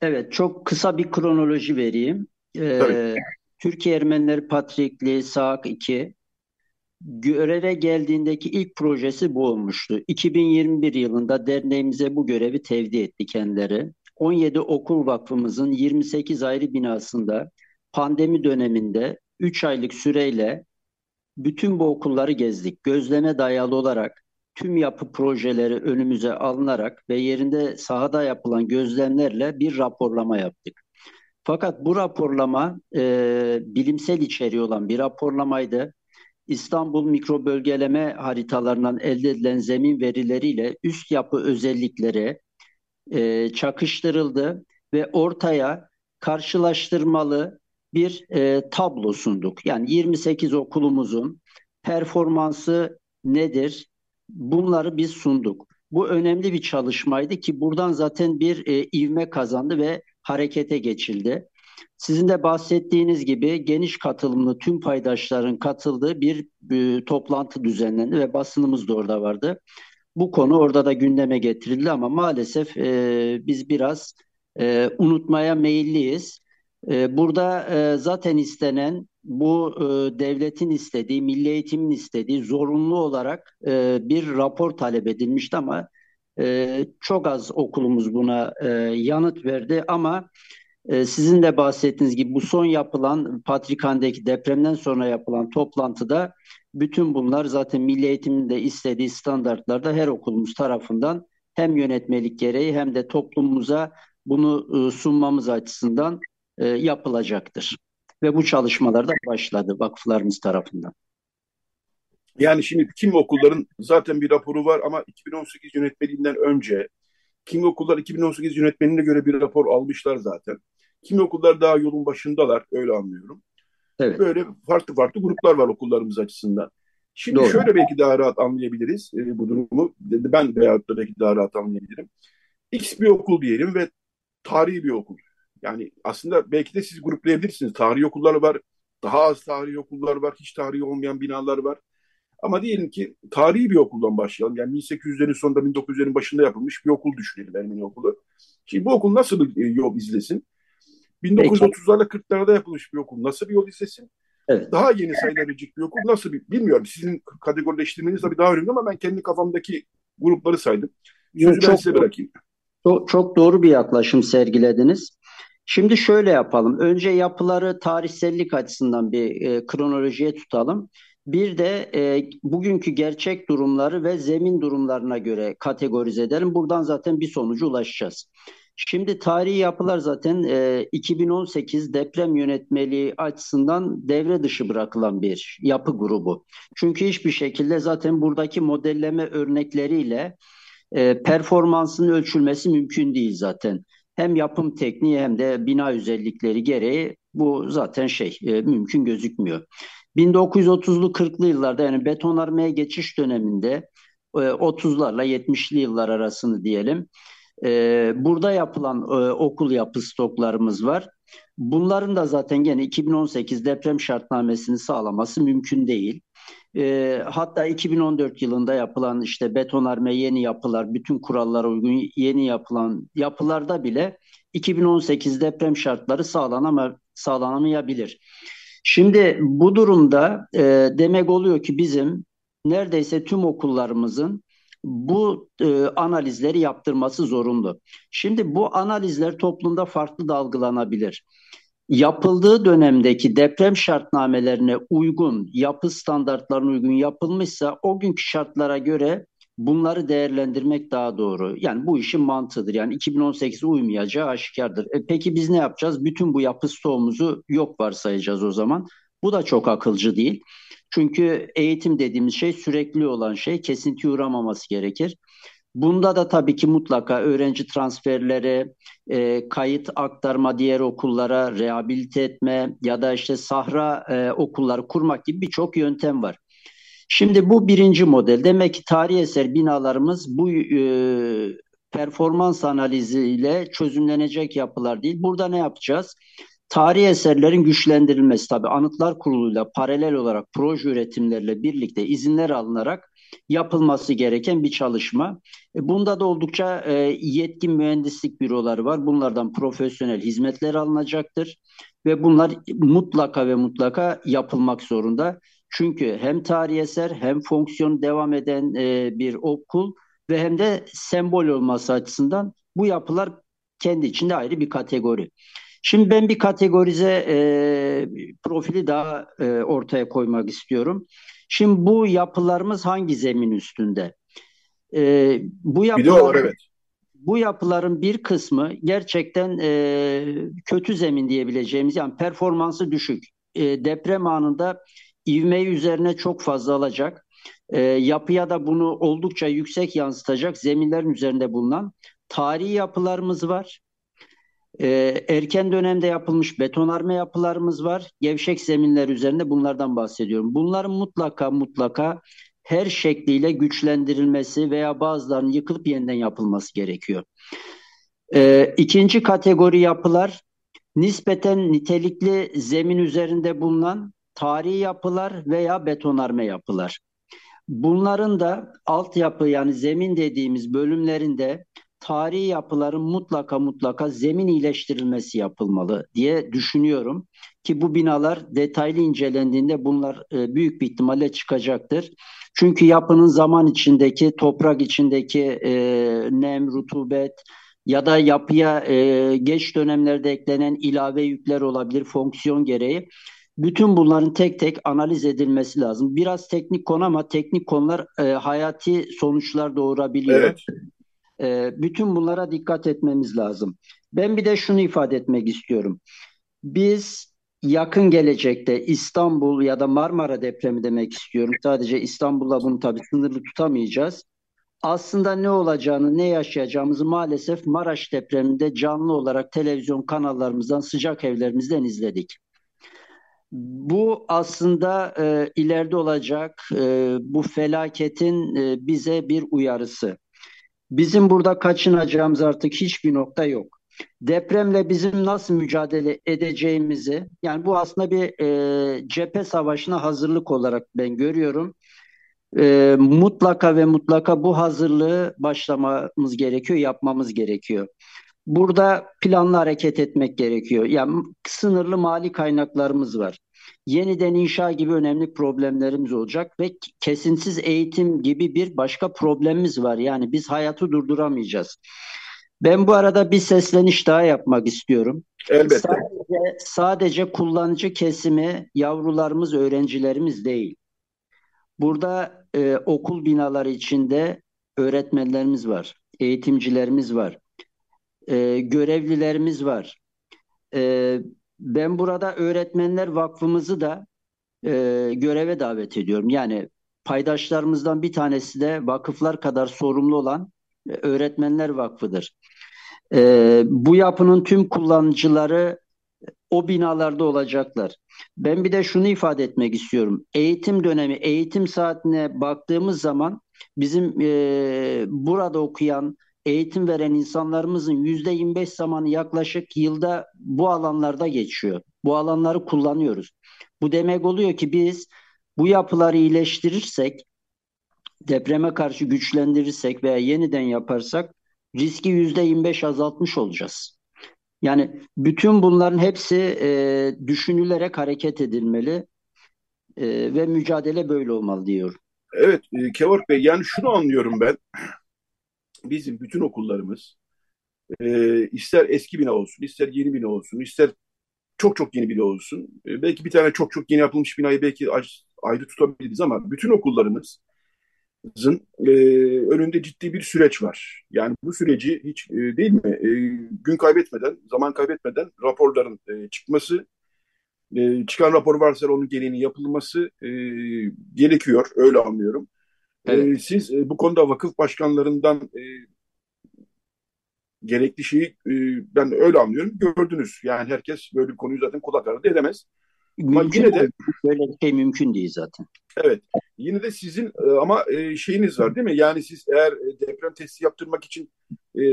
Evet, çok kısa bir kronoloji vereyim. Ee, Türkiye Ermenileri Patrikliği SAAK 2 göreve geldiğindeki ilk projesi bu olmuştu. 2021 yılında derneğimize bu görevi tevdi etti kendileri. 17 okul vakfımızın 28 ayrı binasında pandemi döneminde 3 aylık süreyle bütün bu okulları gezdik. Gözleme dayalı olarak tüm yapı projeleri önümüze alınarak ve yerinde sahada yapılan gözlemlerle bir raporlama yaptık. Fakat bu raporlama e, bilimsel içeriği olan bir raporlamaydı. İstanbul mikro bölgeleme haritalarından elde edilen zemin verileriyle üst yapı özellikleri e, çakıştırıldı ve ortaya karşılaştırmalı bir e, tablo sunduk. Yani 28 okulumuzun performansı nedir? Bunları biz sunduk. Bu önemli bir çalışmaydı ki buradan zaten bir e, ivme kazandı ve harekete geçildi. Sizin de bahsettiğiniz gibi geniş katılımlı tüm paydaşların katıldığı bir e, toplantı düzenlendi ve basınımız da orada vardı. Bu konu orada da gündeme getirildi ama maalesef e, biz biraz e, unutmaya meyilliyiz. E, burada e, zaten istenen bu e, devletin istediği, milli eğitimin istediği zorunlu olarak e, bir rapor talep edilmişti ama e, çok az okulumuz buna e, yanıt verdi ama sizin de bahsettiğiniz gibi bu son yapılan Patrikhan'daki depremden sonra yapılan toplantıda bütün bunlar zaten milli eğitimin de istediği standartlarda her okulumuz tarafından hem yönetmelik gereği hem de toplumumuza bunu e, sunmamız açısından e, yapılacaktır. Ve bu çalışmalar da başladı vakıflarımız tarafından. Yani şimdi kim okulların zaten bir raporu var ama 2018 yönetmeliğinden önce kim okullar 2018 yönetmeliğine göre bir rapor almışlar zaten. Kim okullar daha yolun başındalar öyle anlıyorum. Evet. Böyle farklı farklı gruplar var okullarımız açısından. Şimdi Doğru. şöyle belki daha rahat anlayabiliriz e, bu durumu. Ben veyahut da belki daha rahat anlayabilirim. X bir okul diyelim ve tarihi bir okul. Yani aslında belki de siz gruplayabilirsiniz. Tarihi okullar var, daha az tarihi okullar var, hiç tarihi olmayan binalar var. Ama diyelim ki tarihi bir okuldan başlayalım. Yani 1800'lerin sonunda 1900'lerin başında yapılmış bir okul düşünelim Ermeni okulu. Şimdi bu okul nasıl bir e, yol izlesin? 1930'larda 40'larda yapılmış bir okul nasıl bir yol izlesin? Evet. Daha yeni sayılabilecek bir okul nasıl bir bilmiyorum. Sizin kategorileştirmeniz tabii daha önemli ama ben kendi kafamdaki grupları saydım. Sözü çok, ben size bırakayım. Çok, çok doğru bir yaklaşım sergilediniz. Şimdi şöyle yapalım. Önce yapıları tarihsellik açısından bir e, kronolojiye tutalım. Bir de e, bugünkü gerçek durumları ve zemin durumlarına göre kategorize edelim. Buradan zaten bir sonuca ulaşacağız. Şimdi tarihi yapılar zaten e, 2018 deprem yönetmeliği açısından devre dışı bırakılan bir yapı grubu. Çünkü hiçbir şekilde zaten buradaki modelleme örnekleriyle e, performansın ölçülmesi mümkün değil zaten. Hem yapım tekniği hem de bina özellikleri gereği bu zaten şey e, mümkün gözükmüyor. 1930'lu 40'lı yıllarda yani betonarmeye geçiş döneminde e, 30'larla 70'li yıllar arasını diyelim e, burada yapılan e, okul yapı stoklarımız var. Bunların da zaten gene 2018 deprem şartnamesini sağlaması mümkün değil. E, hatta 2014 yılında yapılan işte betonarme yeni yapılar, bütün kurallara uygun yeni yapılan yapılarda bile 2018 deprem şartları sağlanama, sağlanamayabilir. Şimdi bu durumda e, demek oluyor ki bizim neredeyse tüm okullarımızın bu e, analizleri yaptırması zorunlu. Şimdi bu analizler toplumda farklı dalgalanabilir. Yapıldığı dönemdeki deprem şartnamelerine uygun, yapı standartlarına uygun yapılmışsa o günkü şartlara göre bunları değerlendirmek daha doğru. Yani bu işin mantığıdır. Yani 2018'e uymayacağı aşikardır. E peki biz ne yapacağız? Bütün bu yapı stoğumuzu yok varsayacağız o zaman. Bu da çok akılcı değil. Çünkü eğitim dediğimiz şey sürekli olan şey, kesinti uğramaması gerekir. Bunda da tabii ki mutlaka öğrenci transferleri, e, kayıt aktarma diğer okullara, rehabilite etme ya da işte sahra e, okulları kurmak gibi birçok yöntem var. Şimdi bu birinci model. Demek ki tarihi eser binalarımız bu e, performans analiziyle çözümlenecek yapılar değil. Burada ne yapacağız? Tarihi eserlerin güçlendirilmesi tabii Anıtlar Kurulu'yla paralel olarak proje üretimlerle birlikte izinler alınarak yapılması gereken bir çalışma. E, bunda da oldukça e, yetkin mühendislik büroları var. Bunlardan profesyonel hizmetler alınacaktır ve bunlar mutlaka ve mutlaka yapılmak zorunda. Çünkü hem tarihi eser hem fonksiyon devam eden e, bir okul ve hem de sembol olması açısından bu yapılar kendi içinde ayrı bir kategori. Şimdi ben bir kategorize e, profili daha e, ortaya koymak istiyorum. Şimdi bu yapılarımız hangi zemin üstünde? E, bu yapılar, evet. Bu yapıların bir kısmı gerçekten e, kötü zemin diyebileceğimiz yani performansı düşük. E, deprem anında ivmeyi üzerine çok fazla alacak. E, yapıya da bunu oldukça yüksek yansıtacak zeminlerin üzerinde bulunan tarihi yapılarımız var. E, erken dönemde yapılmış betonarme yapılarımız var. Gevşek zeminler üzerinde bunlardan bahsediyorum. Bunların mutlaka mutlaka her şekliyle güçlendirilmesi veya bazılarının yıkılıp yeniden yapılması gerekiyor. E, ikinci kategori yapılar nispeten nitelikli zemin üzerinde bulunan tarihi yapılar veya betonarme yapılar. Bunların da altyapı yani zemin dediğimiz bölümlerinde tarihi yapıların mutlaka mutlaka zemin iyileştirilmesi yapılmalı diye düşünüyorum ki bu binalar detaylı incelendiğinde bunlar e, büyük bir ihtimalle çıkacaktır. Çünkü yapının zaman içindeki, toprak içindeki e, nem, rutubet ya da yapıya e, geç dönemlerde eklenen ilave yükler olabilir fonksiyon gereği. Bütün bunların tek tek analiz edilmesi lazım. Biraz teknik konu ama teknik konular e, hayati sonuçlar doğurabiliyor. Evet. E, bütün bunlara dikkat etmemiz lazım. Ben bir de şunu ifade etmek istiyorum. Biz yakın gelecekte İstanbul ya da Marmara depremi demek istiyorum. Sadece İstanbul'la bunu tabii sınırlı tutamayacağız. Aslında ne olacağını, ne yaşayacağımızı maalesef Maraş depreminde canlı olarak televizyon kanallarımızdan, sıcak evlerimizden izledik. Bu aslında e, ileride olacak e, bu felaketin e, bize bir uyarısı. Bizim burada kaçınacağımız artık hiçbir nokta yok. Depremle bizim nasıl mücadele edeceğimizi, yani bu aslında bir e, cephe savaşına hazırlık olarak ben görüyorum. E, mutlaka ve mutlaka bu hazırlığı başlamamız gerekiyor, yapmamız gerekiyor. Burada planlı hareket etmek gerekiyor. Yani sınırlı mali kaynaklarımız var. Yeniden inşa gibi önemli problemlerimiz olacak ve kesintisiz eğitim gibi bir başka problemimiz var. Yani biz hayatı durduramayacağız. Ben bu arada bir sesleniş daha yapmak istiyorum. Elbette. Sadece, sadece kullanıcı kesimi yavrularımız, öğrencilerimiz değil. Burada e, okul binaları içinde öğretmenlerimiz var, eğitimcilerimiz var, e, görevlilerimiz var. E, ben burada Öğretmenler Vakfımızı da e, göreve davet ediyorum. Yani paydaşlarımızdan bir tanesi de vakıflar kadar sorumlu olan e, Öğretmenler Vakfı'dır. E, bu yapının tüm kullanıcıları o binalarda olacaklar. Ben bir de şunu ifade etmek istiyorum. Eğitim dönemi, eğitim saatine baktığımız zaman bizim e, burada okuyan eğitim veren insanlarımızın yüzde 25 zamanı yaklaşık yılda bu alanlarda geçiyor. Bu alanları kullanıyoruz. Bu demek oluyor ki biz bu yapıları iyileştirirsek, depreme karşı güçlendirirsek veya yeniden yaparsak riski yüzde 25 azaltmış olacağız. Yani bütün bunların hepsi e, düşünülerek hareket edilmeli e, ve mücadele böyle olmalı diyor. Evet e, Kevork Bey yani şunu anlıyorum ben bizim bütün okullarımız e, ister eski bina olsun, ister yeni bina olsun, ister çok çok yeni bina olsun. E, belki bir tane çok çok yeni yapılmış binayı belki ayrı tutabiliriz ama bütün okullarımızın e, önünde ciddi bir süreç var. Yani bu süreci hiç e, değil mi e, gün kaybetmeden, zaman kaybetmeden raporların e, çıkması, e, çıkan rapor varsa onun gereğinin yapılması e, gerekiyor. Öyle anlıyorum. Evet. E, siz e, bu konuda vakıf başkanlarından e, gerekli şeyi e, ben öyle anlıyorum gördünüz. Yani herkes böyle bir konuyu zaten kulak ardı edemez. Mümkün ama yine de böyle bir şey mümkün değil zaten. Evet. Yine de sizin e, ama e, şeyiniz var değil mi? Yani siz eğer deprem testi yaptırmak için e,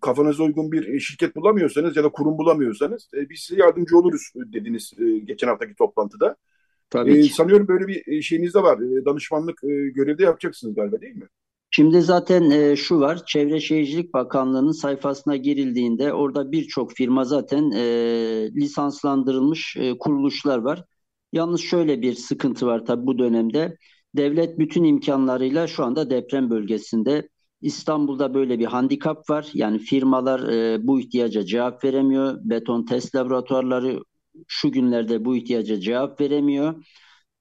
kafanıza uygun bir şirket bulamıyorsanız ya da kurum bulamıyorsanız e, biz size yardımcı oluruz dediniz e, geçen haftaki toplantıda. Tabii ki. sanıyorum böyle bir şeyiniz de var. danışmanlık e, görevi de yapacaksınız galiba değil mi? Şimdi zaten e, şu var, Çevre Şehircilik Bakanlığı'nın sayfasına girildiğinde orada birçok firma zaten e, lisanslandırılmış e, kuruluşlar var. Yalnız şöyle bir sıkıntı var tabii bu dönemde. Devlet bütün imkanlarıyla şu anda deprem bölgesinde. İstanbul'da böyle bir handikap var. Yani firmalar e, bu ihtiyaca cevap veremiyor. Beton test laboratuvarları şu günlerde bu ihtiyaca cevap veremiyor.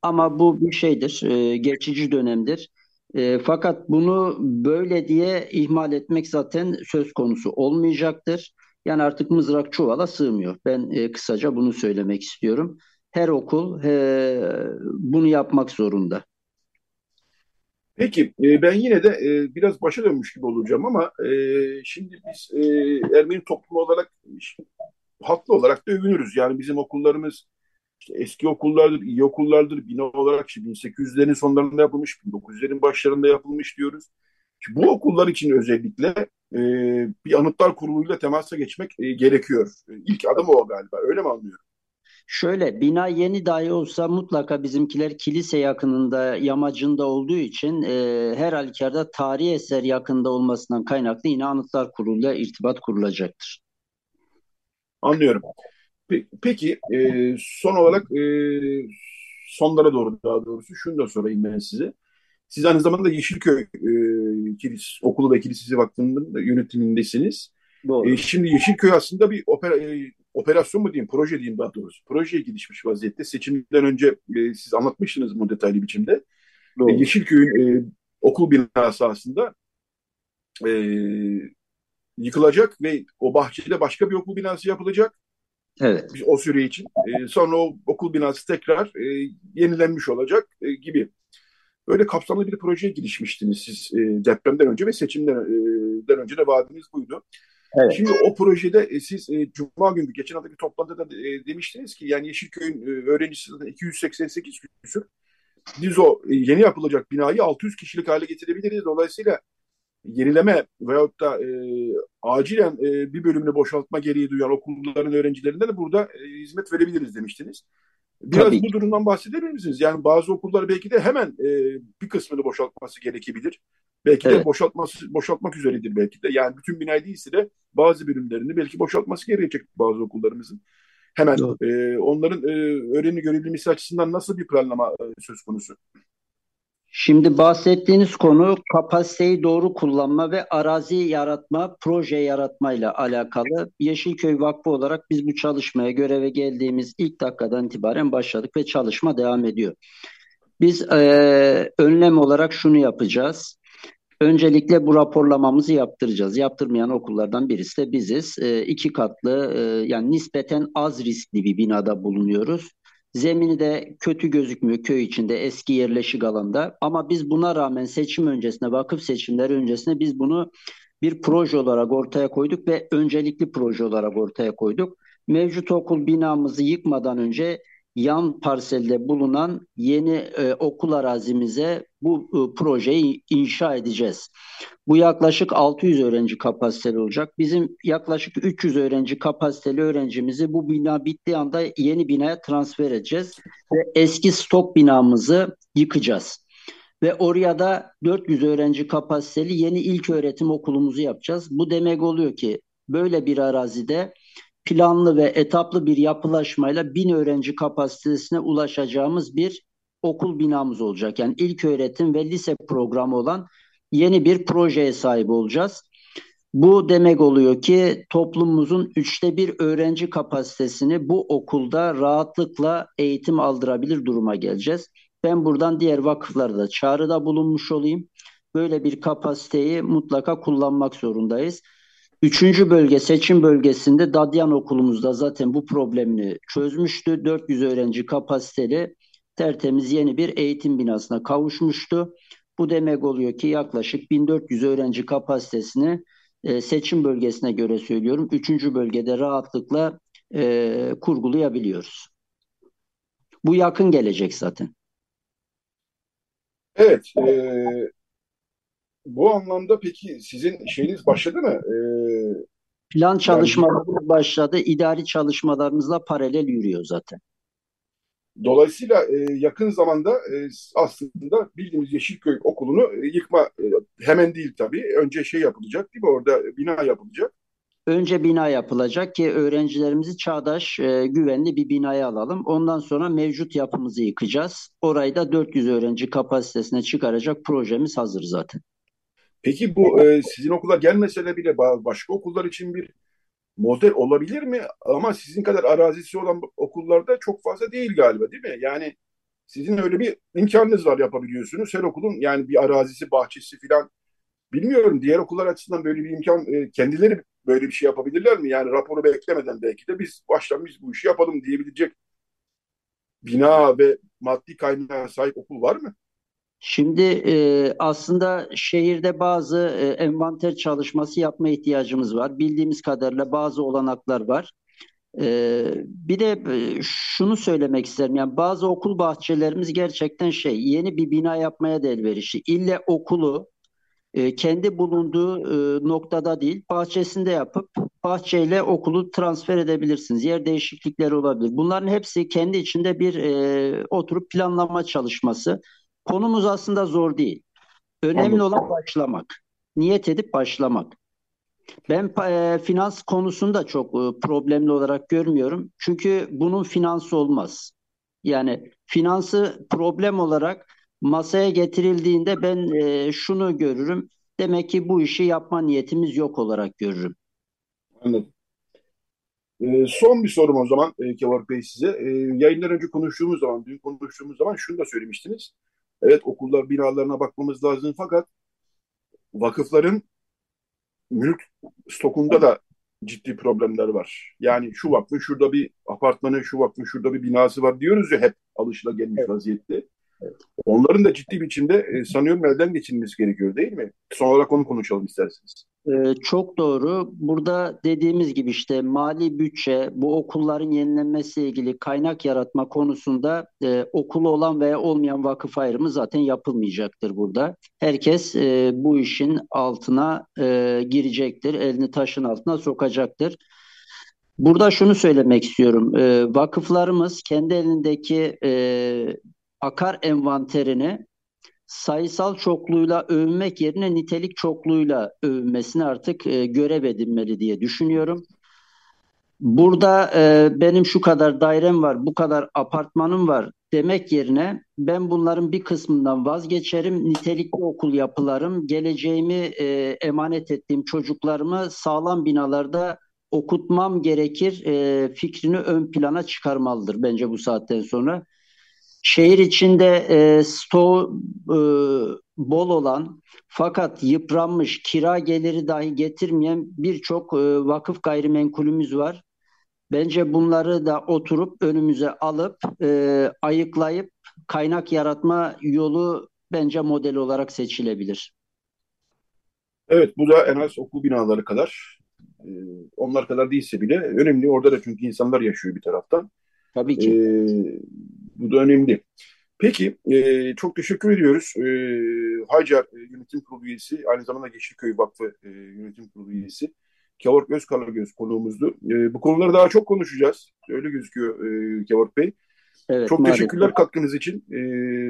Ama bu bir şeydir, e, geçici dönemdir. E, fakat bunu böyle diye ihmal etmek zaten söz konusu olmayacaktır. Yani artık mızrak çuvala sığmıyor. Ben e, kısaca bunu söylemek istiyorum. Her okul e, bunu yapmak zorunda. Peki e, ben yine de e, biraz başa dönmüş gibi olacağım ama e, şimdi biz e, Ermeni toplumu olarak haklı olarak da övünürüz. Yani bizim okullarımız işte eski okullardır, iyi okullardır. Bina olarak işte 1800'lerin sonlarında yapılmış, 1900'lerin başlarında yapılmış diyoruz. Şimdi bu okullar için özellikle e, bir anıtlar kuruluyla temasa geçmek e, gerekiyor. İlk adım o galiba. Öyle mi anlıyorum? Şöyle bina yeni dahi olsa mutlaka bizimkiler kilise yakınında yamacında olduğu için e, her halükarda tarihi eser yakında olmasından kaynaklı yine anıtlar kuruluyla irtibat kurulacaktır. Anlıyorum. Peki e, son olarak e, sonlara doğru daha doğrusu şunu da sorayım ben size. Siz aynı zamanda Yeşilköy e, kilis, okulu ve kilisesi vakfının yönetimindesiniz. Doğru. E, şimdi Yeşilköy aslında bir opera, e, operasyon mu diyeyim, proje diyeyim daha doğrusu. Projeye gidişmiş vaziyette. Seçimden önce e, siz anlatmıştınız bu detaylı biçimde. Doğru. E, Yeşilköy'ün e, okul binası aslında e, yıkılacak ve o bahçede başka bir okul binası yapılacak. Evet. O süre için. E, sonra o okul binası tekrar e, yenilenmiş olacak e, gibi. Böyle kapsamlı bir projeye girişmiştiniz siz e, depremden önce ve seçimden e, önce de vaadiniz buydu. Evet. Şimdi o projede e, siz e, Cuma günü geçen haftaki toplantıda e, demiştiniz ki yani Yeşilköy'ün e, öğrencisi 288 küsür. Biz o e, yeni yapılacak binayı 600 kişilik hale getirebiliriz. Dolayısıyla yenileme veyahut da e, acilen e, bir bölümünü boşaltma gereği duyan okulların öğrencilerine de burada e, hizmet verebiliriz demiştiniz. Biraz Tabii. bu durumdan bahsedebilir misiniz? Yani bazı okullar belki de hemen e, bir kısmını boşaltması gerekebilir. Belki evet. de boşaltması boşaltmak üzeredir belki de. Yani bütün binayı değilse de bazı bölümlerini belki boşaltması gerekecek bazı okullarımızın. Hemen e, onların e, öğrenim görevliliği açısından nasıl bir planlama e, söz konusu? Şimdi bahsettiğiniz konu kapasiteyi doğru kullanma ve arazi yaratma, proje yaratma ile alakalı. Yeşilköy Vakfı olarak biz bu çalışmaya göreve geldiğimiz ilk dakikadan itibaren başladık ve çalışma devam ediyor. Biz e, önlem olarak şunu yapacağız. Öncelikle bu raporlamamızı yaptıracağız. Yaptırmayan okullardan birisi de biziz. E, iki katlı e, yani nispeten az riskli bir binada bulunuyoruz. Zemini de kötü gözükmüyor köy içinde eski yerleşik alanda. Ama biz buna rağmen seçim öncesinde, vakıf seçimleri öncesinde biz bunu bir proje olarak ortaya koyduk ve öncelikli proje olarak ortaya koyduk. Mevcut okul binamızı yıkmadan önce yan parselde bulunan yeni e, okul arazimize bu e, projeyi inşa edeceğiz. Bu yaklaşık 600 öğrenci kapasiteli olacak. Bizim yaklaşık 300 öğrenci kapasiteli öğrencimizi bu bina bittiği anda yeni binaya transfer edeceğiz ve eski stok binamızı yıkacağız. Ve oraya da 400 öğrenci kapasiteli yeni ilk öğretim okulumuzu yapacağız. Bu demek oluyor ki böyle bir arazide planlı ve etaplı bir yapılaşmayla bin öğrenci kapasitesine ulaşacağımız bir okul binamız olacak. Yani ilk öğretim ve lise programı olan yeni bir projeye sahip olacağız. Bu demek oluyor ki toplumumuzun üçte bir öğrenci kapasitesini bu okulda rahatlıkla eğitim aldırabilir duruma geleceğiz. Ben buradan diğer vakıflara da çağrıda bulunmuş olayım. Böyle bir kapasiteyi mutlaka kullanmak zorundayız. Üçüncü bölge seçim bölgesinde Dadyan okulumuzda zaten bu problemini çözmüştü. 400 öğrenci kapasiteli tertemiz yeni bir eğitim binasına kavuşmuştu. Bu demek oluyor ki yaklaşık 1400 öğrenci kapasitesini e, seçim bölgesine göre söylüyorum. Üçüncü bölgede rahatlıkla e, kurgulayabiliyoruz. Bu yakın gelecek zaten. Evet. E, bu anlamda peki sizin şeyiniz başladı mı? E, Plan çalışmaları yani, başladı. İdari çalışmalarımızla paralel yürüyor zaten. Dolayısıyla e, yakın zamanda e, aslında bildiğimiz Yeşilköy Okulu'nu e, yıkma e, hemen değil tabii. Önce şey yapılacak değil mi? Orada bina yapılacak. Önce bina yapılacak ki öğrencilerimizi çağdaş, e, güvenli bir binaya alalım. Ondan sonra mevcut yapımızı yıkacağız. Orayı da 400 öğrenci kapasitesine çıkaracak projemiz hazır zaten. Peki bu e, sizin okula gelmese de bile başka okullar için bir model olabilir mi? Ama sizin kadar arazisi olan okullarda çok fazla değil galiba değil mi? Yani sizin öyle bir imkanınız var yapabiliyorsunuz. Her okulun yani bir arazisi, bahçesi falan bilmiyorum. Diğer okullar açısından böyle bir imkan e, kendileri böyle bir şey yapabilirler mi? Yani raporu beklemeden belki de biz baştan biz bu işi yapalım diyebilecek bina ve maddi kaynağa sahip okul var mı? Şimdi e, aslında şehirde bazı e, envanter çalışması yapma ihtiyacımız var. Bildiğimiz kadarıyla bazı olanaklar var. E, bir de e, şunu söylemek isterim. Yani bazı okul bahçelerimiz gerçekten şey yeni bir bina yapmaya da elverişli. İlle okulu e, kendi bulunduğu e, noktada değil bahçesinde yapıp bahçeyle okulu transfer edebilirsiniz. Yer değişiklikleri olabilir. Bunların hepsi kendi içinde bir e, oturup planlama çalışması. Konumuz aslında zor değil. Önemli olan başlamak. Niyet edip başlamak. Ben e, finans konusunda çok e, problemli olarak görmüyorum. Çünkü bunun finansı olmaz. Yani finansı problem olarak masaya getirildiğinde ben e, şunu görürüm. Demek ki bu işi yapma niyetimiz yok olarak görürüm. Anladım. E, son bir sorum o zaman e, Kemal Bey size. E, yayınlar önce konuştuğumuz zaman, dün konuştuğumuz zaman şunu da söylemiştiniz. Evet okullar binalarına bakmamız lazım fakat vakıfların mülk stokunda da ciddi problemler var. Yani şu vakfın şurada bir apartmanı, şu vakfın şurada bir binası var diyoruz ya hep alışılagelmiş evet. vaziyette. Onların da ciddi biçimde e, sanıyorum elden geçirilmesi gerekiyor değil mi? Son olarak onu konuşalım isterseniz. Ee, çok doğru. Burada dediğimiz gibi işte mali bütçe, bu okulların yenilenmesiyle ilgili kaynak yaratma konusunda e, okulu olan veya olmayan vakıf ayrımı zaten yapılmayacaktır burada. Herkes e, bu işin altına e, girecektir, elini taşın altına sokacaktır. Burada şunu söylemek istiyorum. E, vakıflarımız kendi elindeki e, akar envanterini sayısal çokluğuyla övünmek yerine nitelik çokluğuyla övünmesini artık e, görev edinmeli diye düşünüyorum. Burada e, benim şu kadar dairem var, bu kadar apartmanım var demek yerine ben bunların bir kısmından vazgeçerim. Nitelikli okul yapılarım, geleceğimi e, emanet ettiğim çocuklarımı sağlam binalarda okutmam gerekir e, fikrini ön plana çıkarmalıdır bence bu saatten sonra şehir içinde e, stoğu e, bol olan fakat yıpranmış kira geliri dahi getirmeyen birçok e, vakıf gayrimenkulümüz var. Bence bunları da oturup önümüze alıp e, ayıklayıp kaynak yaratma yolu bence model olarak seçilebilir. Evet bu da en az okul binaları kadar e, onlar kadar değilse bile önemli. Orada da çünkü insanlar yaşıyor bir taraftan. Tabii ki. E, bu da önemli. Peki, e, çok teşekkür ediyoruz. E, Hacer e, Yönetim Kurulu üyesi, aynı zamanda Yeşilköy Vakfı e, Yönetim Kurulu üyesi. Kevork Özkaragöz konuğumuzdu. E, bu konuları daha çok konuşacağız. Öyle gözüküyor e, Kevork Bey. Evet, çok maalesef. teşekkürler katkınız için. E,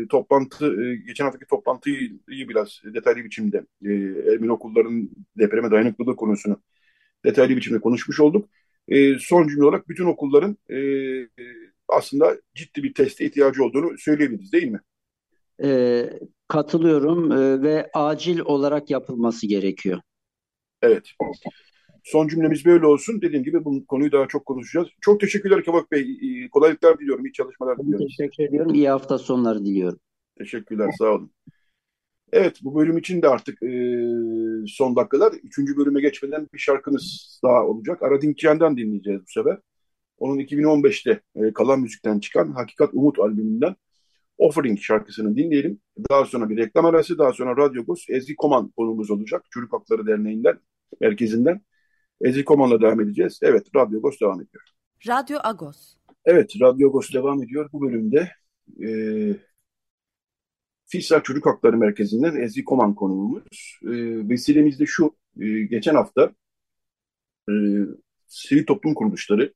toplantı, e, geçen haftaki toplantıyı biraz detaylı biçimde e, Ermeni okullarının depreme dayanıklılığı konusunu detaylı biçimde konuşmuş olduk. E, son cümle olarak bütün okulların e, aslında ciddi bir teste ihtiyacı olduğunu söyleyebiliriz değil mi? E, katılıyorum e, ve acil olarak yapılması gerekiyor. Evet. Son cümlemiz böyle olsun. Dediğim gibi bu konuyu daha çok konuşacağız. Çok teşekkürler Kavak Bey. Kolaylıklar diliyorum. İyi çalışmalar diliyorum. Teşekkür ediyorum. İyi hafta sonları diliyorum. Teşekkürler. Sağ olun. Evet bu bölüm için de artık e, son dakikalar. Üçüncü bölüme geçmeden bir şarkımız daha olacak. Aradin Kiyan'dan dinleyeceğiz bu sefer. Onun 2015'te e, Kalan Müzik'ten çıkan Hakikat Umut albümünden Offering şarkısını dinleyelim. Daha sonra bir reklam arası, daha sonra Radyo Agos Ezgi Koman konuğumuz olacak. Çocuk Hakları Derneği'nden, merkezinden. Ezgi Koman'la devam edeceğiz. Evet, Radyo Agos devam ediyor. Radyo Agos. Evet, Radyo Agos devam ediyor. Bu bölümde e, FİSA Çocuk Hakları Merkezi'nden Ezgi Koman konuğumuz. E, vesilemiz de şu, e, geçen hafta e, sivil toplum kuruluşları,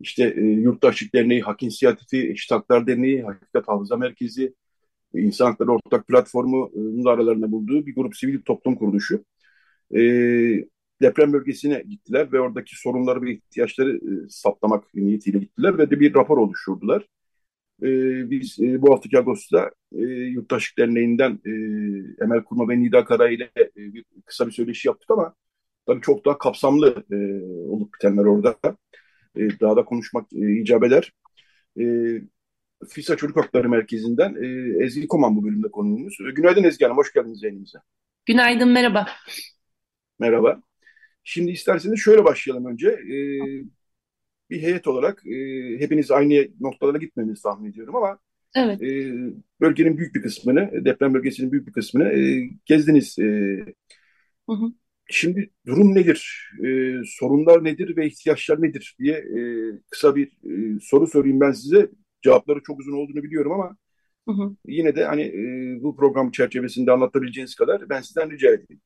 işte e, Yurttaşlık Derneği, Hak İnisiyatifi, Eşit Haklar Derneği, Hakikat Hafıza Merkezi, e, İnsan Hakları Ortak Platformu'nun aralarında bulduğu bir grup sivil toplum kuruluşu. E, deprem bölgesine gittiler ve oradaki sorunları ve ihtiyaçları e, saptamak niyetiyle gittiler ve de bir rapor oluşturdular. E, biz e, bu haftaki Ağustos'ta e, Yurttaşlık Derneği'nden e, Emel Kurma ve Nida Kara ile e, bir, kısa bir söyleşi yaptık ama tabii çok daha kapsamlı e, olup bitenler orada. E, daha da konuşmak e, icap eder. E, FİSA Çocuk Hakları Merkezi'nden e, Ezgi Koman bu bölümde konuğumuz. Günaydın Ezgi Hanım, hoş geldiniz yayınımıza. Günaydın, merhaba. Merhaba. Şimdi isterseniz şöyle başlayalım önce. E, bir heyet olarak e, hepiniz aynı noktalara gitmenizi tahmin ediyorum ama evet. e, bölgenin büyük bir kısmını, deprem bölgesinin büyük bir kısmını e, gezdiniz. E, hı hı. Şimdi durum nedir, e, sorunlar nedir ve ihtiyaçlar nedir diye e, kısa bir e, soru sorayım ben size. Cevapları çok uzun olduğunu biliyorum ama hı hı. yine de hani e, bu program çerçevesinde anlatabileceğiniz kadar ben sizden rica edeyim.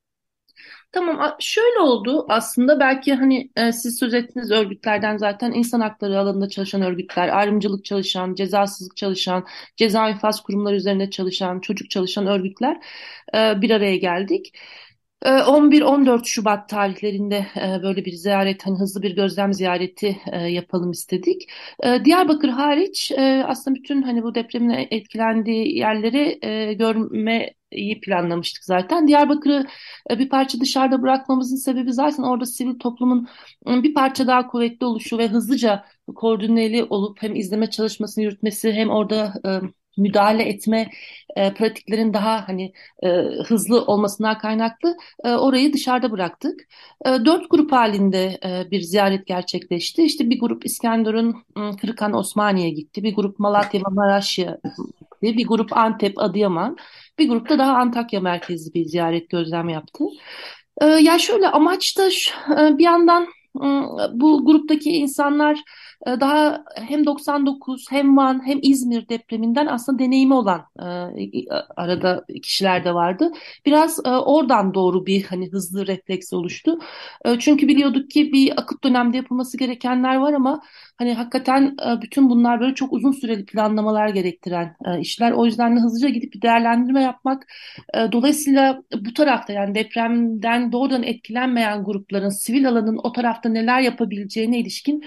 Tamam şöyle oldu aslında belki hani e, siz söz ettiğiniz örgütlerden zaten insan hakları alanında çalışan örgütler, ayrımcılık çalışan, cezasızlık çalışan, ceza infaz kurumları üzerinde çalışan, çocuk çalışan örgütler e, bir araya geldik. 11-14 ee, Şubat tarihlerinde e, böyle bir ziyaret, hani hızlı bir gözlem ziyareti e, yapalım istedik. Ee, Diyarbakır hariç e, aslında bütün hani bu depremin etkilendiği yerleri görmeyi planlamıştık zaten. Diyarbakır'ı bir parça dışarıda bırakmamızın sebebi zaten orada sivil toplumun bir parça daha kuvvetli oluşu ve hızlıca koordineli olup hem izleme çalışmasını yürütmesi hem orada müdahale etme e, pratiklerin daha hani e, hızlı olmasından kaynaklı e, orayı dışarıda bıraktık. E, dört grup halinde e, bir ziyaret gerçekleşti. İşte bir grup İskenderun, Kırıkan, Osmaniye gitti. Bir grup Malatya ve Maraş'a gitti. Bir grup Antep, Adıyaman. Bir grup da daha Antakya merkezli bir ziyaret gözlem yaptı. E, ya şöyle amaç da şu, e, bir yandan bu gruptaki insanlar daha hem 99 hem Van hem İzmir depreminden aslında deneyimi olan e, arada kişiler de vardı. Biraz e, oradan doğru bir hani hızlı refleks oluştu. E, çünkü biliyorduk ki bir akut dönemde yapılması gerekenler var ama hani hakikaten bütün bunlar böyle çok uzun süreli planlamalar gerektiren işler. O yüzden de hızlıca gidip bir değerlendirme yapmak. Dolayısıyla bu tarafta yani depremden doğrudan etkilenmeyen grupların sivil alanın o tarafta neler yapabileceğine ilişkin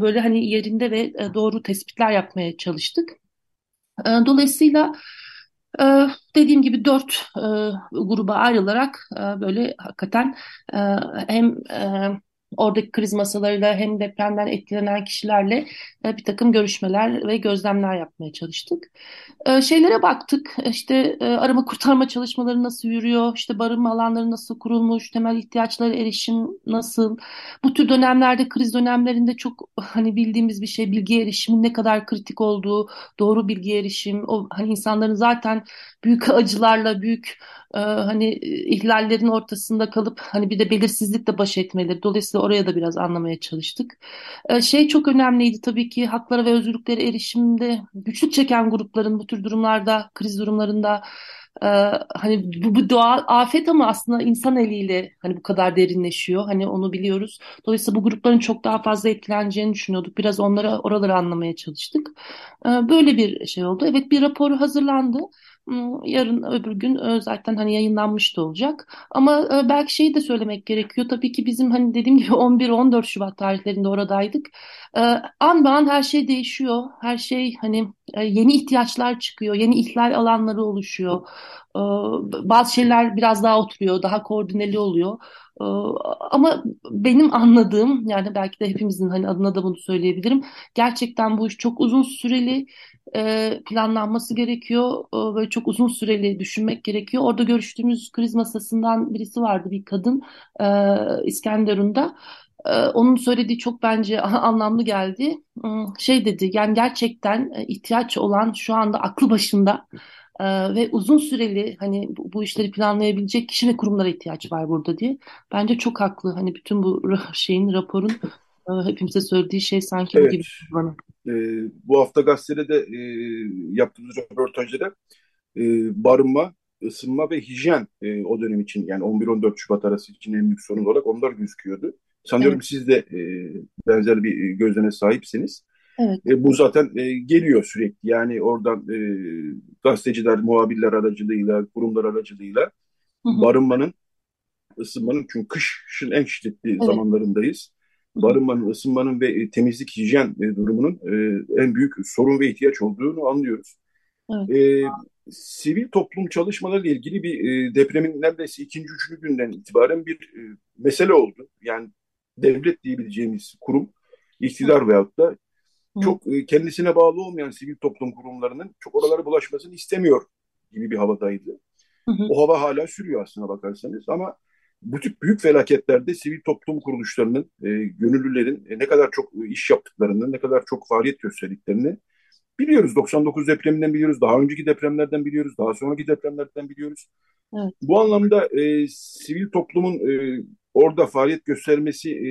böyle hani yerinde ve e, doğru tespitler yapmaya çalıştık. E, dolayısıyla dediğim gibi dört gruba ayrılarak böyle hakikaten hem oradaki kriz masalarıyla hem depremden etkilenen kişilerle e, bir takım görüşmeler ve gözlemler yapmaya çalıştık. E, şeylere baktık işte e, arama kurtarma çalışmaları nasıl yürüyor, işte barınma alanları nasıl kurulmuş, temel ihtiyaçlara erişim nasıl. Bu tür dönemlerde kriz dönemlerinde çok hani bildiğimiz bir şey bilgi erişimin ne kadar kritik olduğu, doğru bilgi erişim, o hani insanların zaten büyük acılarla, büyük e, hani ihlallerin ortasında kalıp hani bir de belirsizlikle baş etmeleri. Dolayısıyla oraya da biraz anlamaya çalıştık. E, şey çok önemliydi tabii ki haklara ve özgürlüklere erişimde güçlük çeken grupların bu tür durumlarda, kriz durumlarında ee, hani bu, bu doğal afet ama aslında insan eliyle hani bu kadar derinleşiyor. Hani onu biliyoruz. Dolayısıyla bu grupların çok daha fazla etkileneceğini düşünüyorduk. Biraz onları oraları anlamaya çalıştık. Ee, böyle bir şey oldu. Evet bir rapor hazırlandı. Yarın öbür gün e, zaten hani yayınlanmış da olacak. Ama e, belki şeyi de söylemek gerekiyor. Tabii ki bizim hani dediğim gibi 11-14 Şubat tarihlerinde oradaydık. E, an be an her şey değişiyor. Her şey hani yeni ihtiyaçlar çıkıyor. Yeni ihlal alanları oluşuyor. Bazı şeyler biraz daha oturuyor. Daha koordineli oluyor. Ama benim anladığım yani belki de hepimizin hani adına da bunu söyleyebilirim. Gerçekten bu iş çok uzun süreli e, planlanması gerekiyor. E, böyle çok uzun süreli düşünmek gerekiyor. Orada görüştüğümüz kriz masasından birisi vardı bir kadın e, İskenderun'da. onun söylediği çok bence anlamlı geldi. Hmm, şey dedi yani gerçekten ihtiyaç olan şu anda aklı başında ve uzun süreli hani bu, bu işleri planlayabilecek kişi ve kurumlara ihtiyaç var burada diye. Bence çok haklı. Hani bütün bu şeyin raporun hepimize söylediği şey sanki evet. bu gibi bana. E, bu hafta gazetede de e, yaptığımız röportajda e, barınma, ısınma ve hijyen e, o dönem için yani 11-14 Şubat arası için en büyük sorun olarak onlar gözüküyordu. Sanıyorum evet. siz de e, benzer bir gözleme sahipsiniz. Evet. E, bu zaten e, geliyor sürekli. Yani oradan e, gazeteciler, muhabirler aracılığıyla, kurumlar aracılığıyla hı hı. barınmanın, ısınmanın çünkü kışın en şiddetli evet. zamanlarındayız. Hı hı. Barınmanın, ısınmanın ve e, temizlik, hijyen e, durumunun e, en büyük sorun ve ihtiyaç olduğunu anlıyoruz. Evet. E, sivil toplum çalışmalarıyla ilgili bir e, depremin neredeyse ikinci, üçüncü günden itibaren bir e, mesele oldu. Yani devlet diyebileceğimiz kurum, iktidar veyahut da çok e, kendisine bağlı olmayan sivil toplum kurumlarının çok oralara bulaşmasını istemiyor gibi bir havadaydı. Hı hı. O hava hala sürüyor aslına bakarsanız ama bu tip büyük felaketlerde sivil toplum kuruluşlarının, e, gönüllülerin e, ne kadar çok iş yaptıklarını, ne kadar çok faaliyet gösterdiklerini biliyoruz. 99 depreminden biliyoruz, daha önceki depremlerden biliyoruz, daha sonraki depremlerden biliyoruz. Evet. Bu anlamda e, sivil toplumun e, orada faaliyet göstermesi e,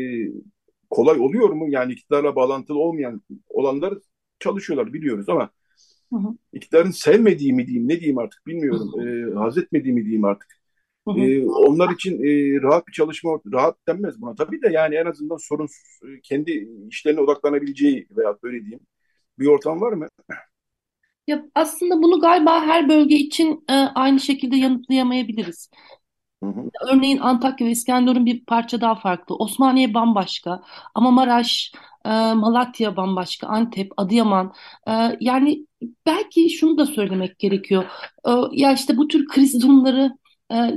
kolay oluyor mu? Yani iktidarla bağlantılı olmayan olanlar çalışıyorlar biliyoruz ama hı hı. iktidarın sevmediği mi diyeyim ne diyeyim artık bilmiyorum. Hı hı. E, haz etmediği mi diyeyim artık. Hı hı. E, onlar için e, rahat bir çalışma, rahat denmez buna. Tabii de yani en azından sorunsuz kendi işlerine odaklanabileceği veya böyle diyeyim bir ortam var mı? Ya aslında bunu galiba her bölge için e, aynı şekilde yanıtlayamayabiliriz. Hı hı. Örneğin Antakya ve İskenderun bir parça daha farklı. Osmaniye bambaşka ama Maraş, e, Malatya bambaşka, Antep, Adıyaman. E, yani belki şunu da söylemek gerekiyor. E, ya işte bu tür kriz durumları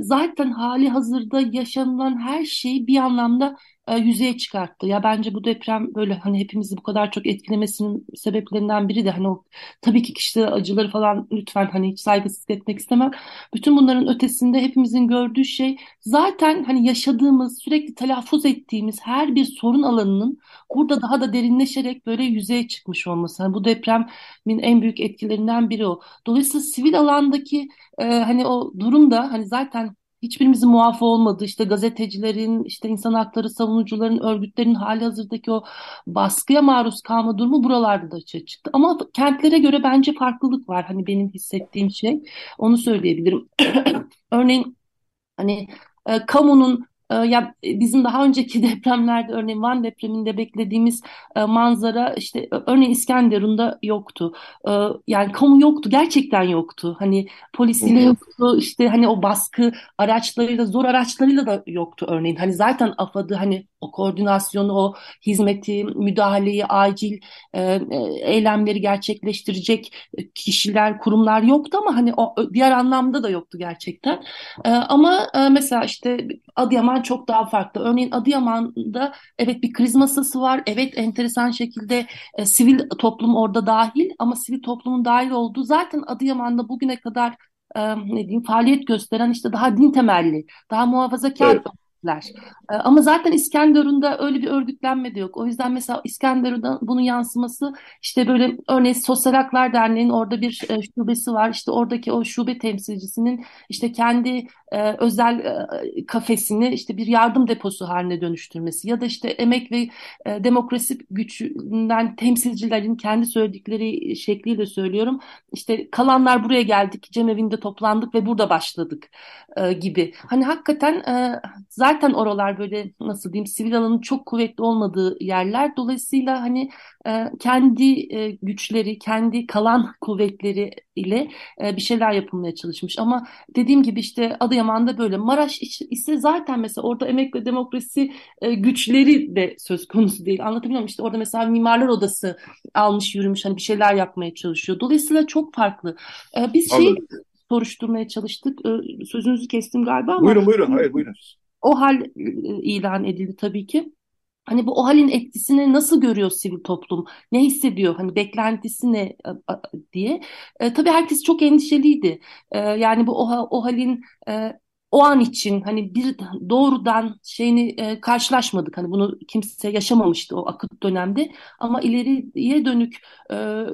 zaten hali hazırda yaşanılan her şeyi bir anlamda e, yüzeye çıkarttı. Ya bence bu deprem böyle hani hepimizi bu kadar çok etkilemesinin sebeplerinden biri de hani o tabii ki kişilere acıları falan lütfen hani hiç saygısızlık etmek istemem. Bütün bunların ötesinde hepimizin gördüğü şey zaten hani yaşadığımız sürekli telaffuz ettiğimiz her bir sorun alanının burada daha da derinleşerek böyle yüzeye çıkmış olması. Hani bu depremin en büyük etkilerinden biri o. Dolayısıyla sivil alandaki e, hani o durumda hani zaten hiçbirimizin muafı olmadığı işte gazetecilerin, işte insan hakları savunucuların, örgütlerin hali hazırdaki o baskıya maruz kalma durumu buralarda da açığa çıktı. Ama kentlere göre bence farklılık var. Hani benim hissettiğim şey onu söyleyebilirim. Örneğin hani e, kamunun ya e, bizim daha önceki depremlerde örneğin Van depreminde beklediğimiz e, manzara işte örneğin İskenderun'da yoktu. Ee, yani kamu yoktu. Gerçekten yoktu. Hani polisiyle yoktu. işte hani o baskı araçlarıyla zor araçlarıyla da yoktu örneğin. Hani zaten AFAD'ı hani o koordinasyonu, o hizmeti, müdahaleyi, acil e, e, eylemleri gerçekleştirecek kişiler, kurumlar yoktu ama hani o diğer anlamda da yoktu gerçekten. E, ama e, mesela işte Adıyaman çok daha farklı. Örneğin Adıyaman'da evet bir kriz masası var. Evet enteresan şekilde e, sivil toplum orada dahil ama sivil toplumun dahil olduğu zaten Adıyaman'da bugüne kadar e, ne diyeyim faaliyet gösteren işte daha din temelli, daha muhafazakar evet örgütler. Ee, ama zaten İskenderun'da öyle bir örgütlenme de yok. O yüzden mesela İskenderun'da bunun yansıması işte böyle örneğin Sosyal Haklar Derneği'nin orada bir e, şubesi var. İşte oradaki o şube temsilcisinin işte kendi e, özel e, kafesini işte bir yardım deposu haline dönüştürmesi ya da işte emek ve e, demokrasi gücünden temsilcilerin kendi söyledikleri şekliyle söylüyorum. İşte kalanlar buraya geldik, cemevinde toplandık ve burada başladık e, gibi. Hani hakikaten e, zaten oralar böyle nasıl diyeyim sivil alanın çok kuvvetli olmadığı yerler. Dolayısıyla hani e, kendi e, güçleri, kendi kalan kuvvetleri ile e, bir şeyler yapılmaya çalışmış. Ama dediğim gibi işte Adıyaman'da böyle. Maraş ise zaten mesela orada emek ve demokrasi e, güçleri de söz konusu değil. Anlatabiliyor muyum? İşte orada mesela mimarlar odası almış yürümüş hani bir şeyler yapmaya çalışıyor. Dolayısıyla çok farklı. E, biz şey soruşturmaya çalıştık. E, sözünüzü kestim galiba ama. Buyurun buyurun. Hayır buyurun. O hal e, ilan edildi tabii ki. Hani bu o halin etkisini nasıl görüyor sivil toplum? Ne hissediyor? Hani beklentisi ne diye. E, tabii herkes çok endişeliydi. E, yani bu o, o halin e, o an için hani bir doğrudan şeyini e, karşılaşmadık. Hani bunu kimse yaşamamıştı o akıt dönemde. Ama ileriye dönük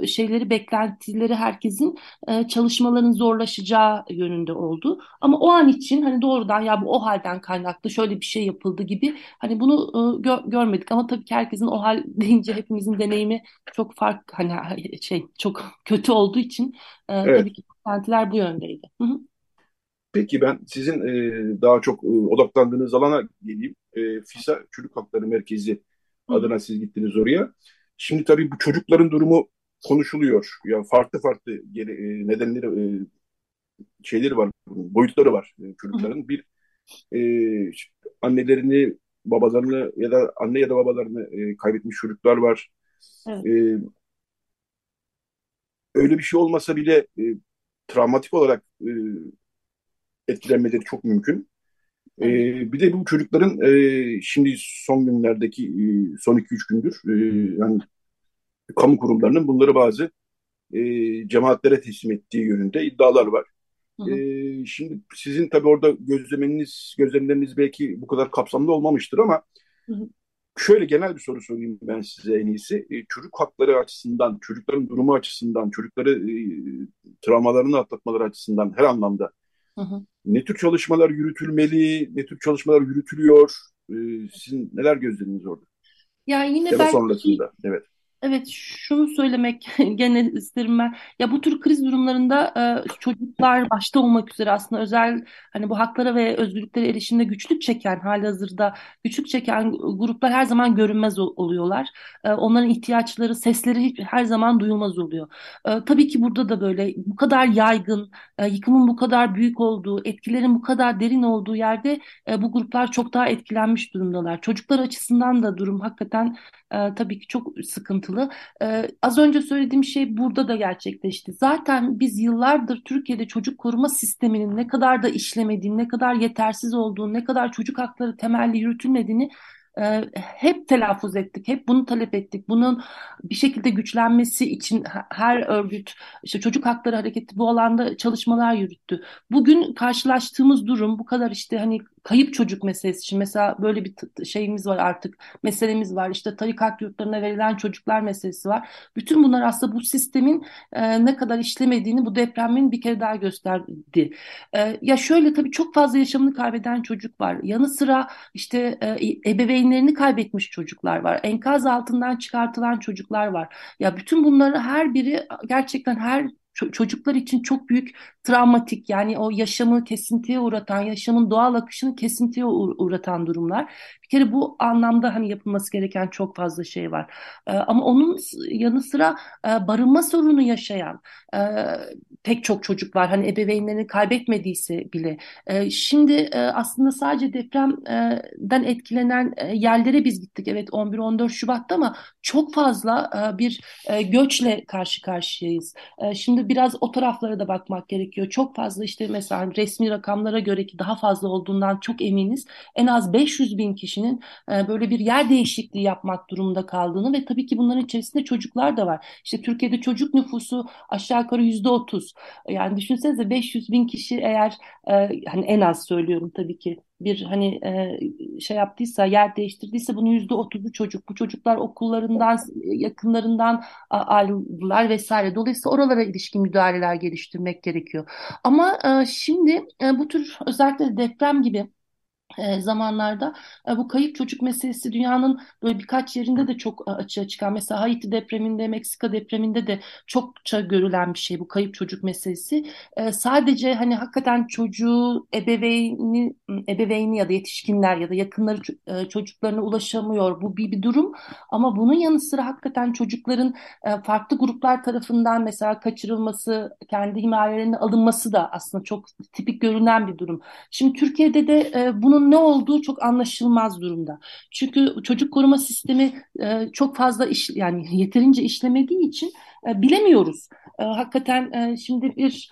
e, şeyleri, beklentileri herkesin e, çalışmaların zorlaşacağı yönünde oldu. Ama o an için hani doğrudan ya bu o halden kaynaklı şöyle bir şey yapıldı gibi hani bunu e, gö görmedik. Ama tabii ki herkesin o hal deyince hepimizin deneyimi çok fark hani şey çok kötü olduğu için e, evet. tabii ki beklentiler bu yöndeydi. Hı -hı. Peki ben sizin e, daha çok e, odaklandığınız alana geleyim. E, FİSA Çocuk Hakları Merkezi adına siz gittiniz oraya. Şimdi tabii bu çocukların durumu konuşuluyor. Ya farklı farklı geri, e, nedenleri e, şeyleri var, boyutları var e, çocukların. Bir e, annelerini, babalarını ya da anne ya da babalarını e, kaybetmiş çocuklar var. Evet. E, öyle bir şey olmasa bile e, travmatik olarak e, etkilenmeleri çok mümkün. E, bir de bu çocukların e, şimdi son günlerdeki e, son 2-3 gündür e, yani kamu kurumlarının bunları bazı e, cemaatlere teslim ettiği yönünde iddialar var. Hı hı. E, şimdi sizin tabii orada gözlemeniz, gözlemleriniz belki bu kadar kapsamlı olmamıştır ama hı hı. şöyle genel bir soru sorayım ben size en iyisi. E, çocuk hakları açısından, çocukların durumu açısından, çocukları e, travmalarını atlatmaları açısından her anlamda Hı hı. Ne tür çalışmalar yürütülmeli, ne tür çalışmalar yürütülüyor? Ee, sizin neler gözleminiz orada? Yani yine ya belki sonrasında, evet. Evet, şunu söylemek gene isterim ben. Ya bu tür kriz durumlarında e, çocuklar başta olmak üzere aslında özel hani bu haklara ve özgürlüklere erişimde güçlük çeken hali hazırda güçlük çeken gruplar her zaman görünmez oluyorlar. E, onların ihtiyaçları, sesleri her zaman duyulmaz oluyor. E, tabii ki burada da böyle bu kadar yaygın, e, yıkımın bu kadar büyük olduğu, etkilerin bu kadar derin olduğu yerde e, bu gruplar çok daha etkilenmiş durumdalar. Çocuklar açısından da durum hakikaten e, tabii ki çok sıkıntılı. E, az önce söylediğim şey burada da gerçekleşti. Zaten biz yıllardır Türkiye'de çocuk koruma sisteminin ne kadar da işlemediğini, ne kadar yetersiz olduğunu, ne kadar çocuk hakları temelli yürütülmediğini e, hep telaffuz ettik, hep bunu talep ettik. Bunun bir şekilde güçlenmesi için her örgüt, işte çocuk hakları hareketi bu alanda çalışmalar yürüttü. Bugün karşılaştığımız durum bu kadar işte hani kayıp çocuk meselesi için mesela böyle bir şeyimiz var artık meselemiz var işte tarikat yurtlarına verilen çocuklar meselesi var. Bütün bunlar aslında bu sistemin e, ne kadar işlemediğini bu depremin bir kere daha gösterdi. E, ya şöyle tabii çok fazla yaşamını kaybeden çocuk var. Yanı sıra işte e, ebeveynlerini kaybetmiş çocuklar var. Enkaz altından çıkartılan çocuklar var. Ya bütün bunları her biri gerçekten her çocuklar için çok büyük travmatik yani o yaşamı kesintiye uğratan, yaşamın doğal akışını kesintiye uğratan durumlar. Bir kere bu anlamda hani yapılması gereken çok fazla şey var. Ee, ama onun yanı sıra e, barınma sorunu yaşayan e, pek çok çocuk var. Hani ebeveynlerini kaybetmediyse bile. E, şimdi e, aslında sadece depremden etkilenen e, yerlere biz gittik. Evet 11-14 Şubat'ta ama çok fazla e, bir e, göçle karşı karşıyayız. E, şimdi biraz o taraflara da bakmak gerekiyor. Çok fazla işte mesela resmi rakamlara göre ki daha fazla olduğundan çok eminiz. En az 500 bin kişinin e, böyle bir yer değişikliği yapmak durumunda kaldığını ve tabii ki bunların içerisinde çocuklar da var. İşte Türkiye'de çocuk nüfusu aşağı yukarı yüzde otuz. Yani düşünsenize 500 bin kişi eğer e, hani en az söylüyorum tabii ki bir hani e, şey yaptıysa yer değiştirdiyse bunun yüzde otuzu çocuk. Bu çocuklar okullarından yakınlarından ayrıldılar vesaire. Dolayısıyla oralara ilişkin müdahaleler geliştirmek gerekiyor. Ama e, şimdi e, bu tür özellikle deprem gibi zamanlarda e, bu kayıp çocuk meselesi dünyanın böyle birkaç yerinde de çok e, açığa çıkan mesela Haiti depreminde, Meksika depreminde de çokça görülen bir şey bu kayıp çocuk meselesi. Sadece hani hakikaten çocuğu ebeveyni ebeveyni ya da yetişkinler ya da yakınları çocuklarına ulaşamıyor. Bu bir, bir durum ama bunun yanı sıra hakikaten çocukların farklı gruplar tarafından mesela kaçırılması, kendi himayelerine alınması da aslında çok tipik görünen bir durum. Şimdi Türkiye'de de bunun ne olduğu çok anlaşılmaz durumda. Çünkü çocuk koruma sistemi e, çok fazla iş yani yeterince işlemediği için bilemiyoruz. E, hakikaten e, şimdi bir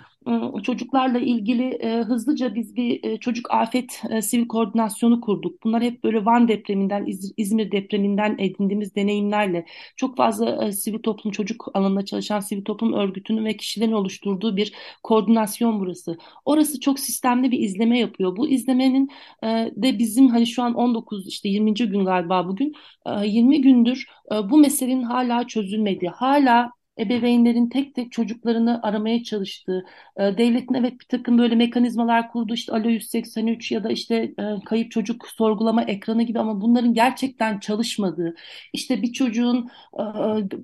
çocuklarla ilgili e, hızlıca biz bir e, çocuk afet e, sivil koordinasyonu kurduk. Bunlar hep böyle Van depreminden, İzmir depreminden edindiğimiz deneyimlerle çok fazla sivil toplum çocuk alanında çalışan sivil toplum örgütünün ve kişilerin oluşturduğu bir koordinasyon burası. Orası çok sistemli bir izleme yapıyor. Bu izlemenin de bizim hani şu an 19 işte 20. gün galiba bugün 20 gündür bu meselenin hala çözülmediği, hala ebeveynlerin tek tek çocuklarını aramaya çalıştığı, e, devletin evet bir takım böyle mekanizmalar kurdu işte Alo 183 ya da işte e, kayıp çocuk sorgulama ekranı gibi ama bunların gerçekten çalışmadığı, işte bir çocuğun e,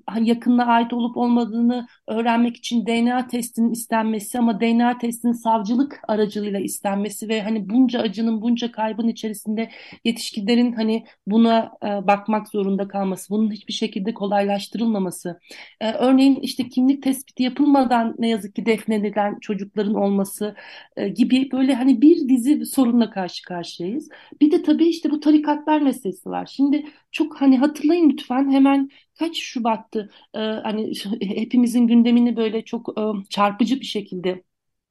hani yakınına ait olup olmadığını öğrenmek için DNA testinin istenmesi ama DNA testinin savcılık aracılığıyla istenmesi ve hani bunca acının bunca kaybın içerisinde yetişkinlerin hani buna bakmak zorunda kalması, bunun hiçbir şekilde kolaylaştırılmaması. Örneğin örneğin işte kimlik tespiti yapılmadan ne yazık ki defnedilen çocukların olması e, gibi böyle hani bir dizi sorunla karşı karşıyayız. Bir de tabii işte bu tarikatlar meselesi var. Şimdi çok hani hatırlayın lütfen hemen kaç Şubat'tı e, hani hepimizin gündemini böyle çok e, çarpıcı bir şekilde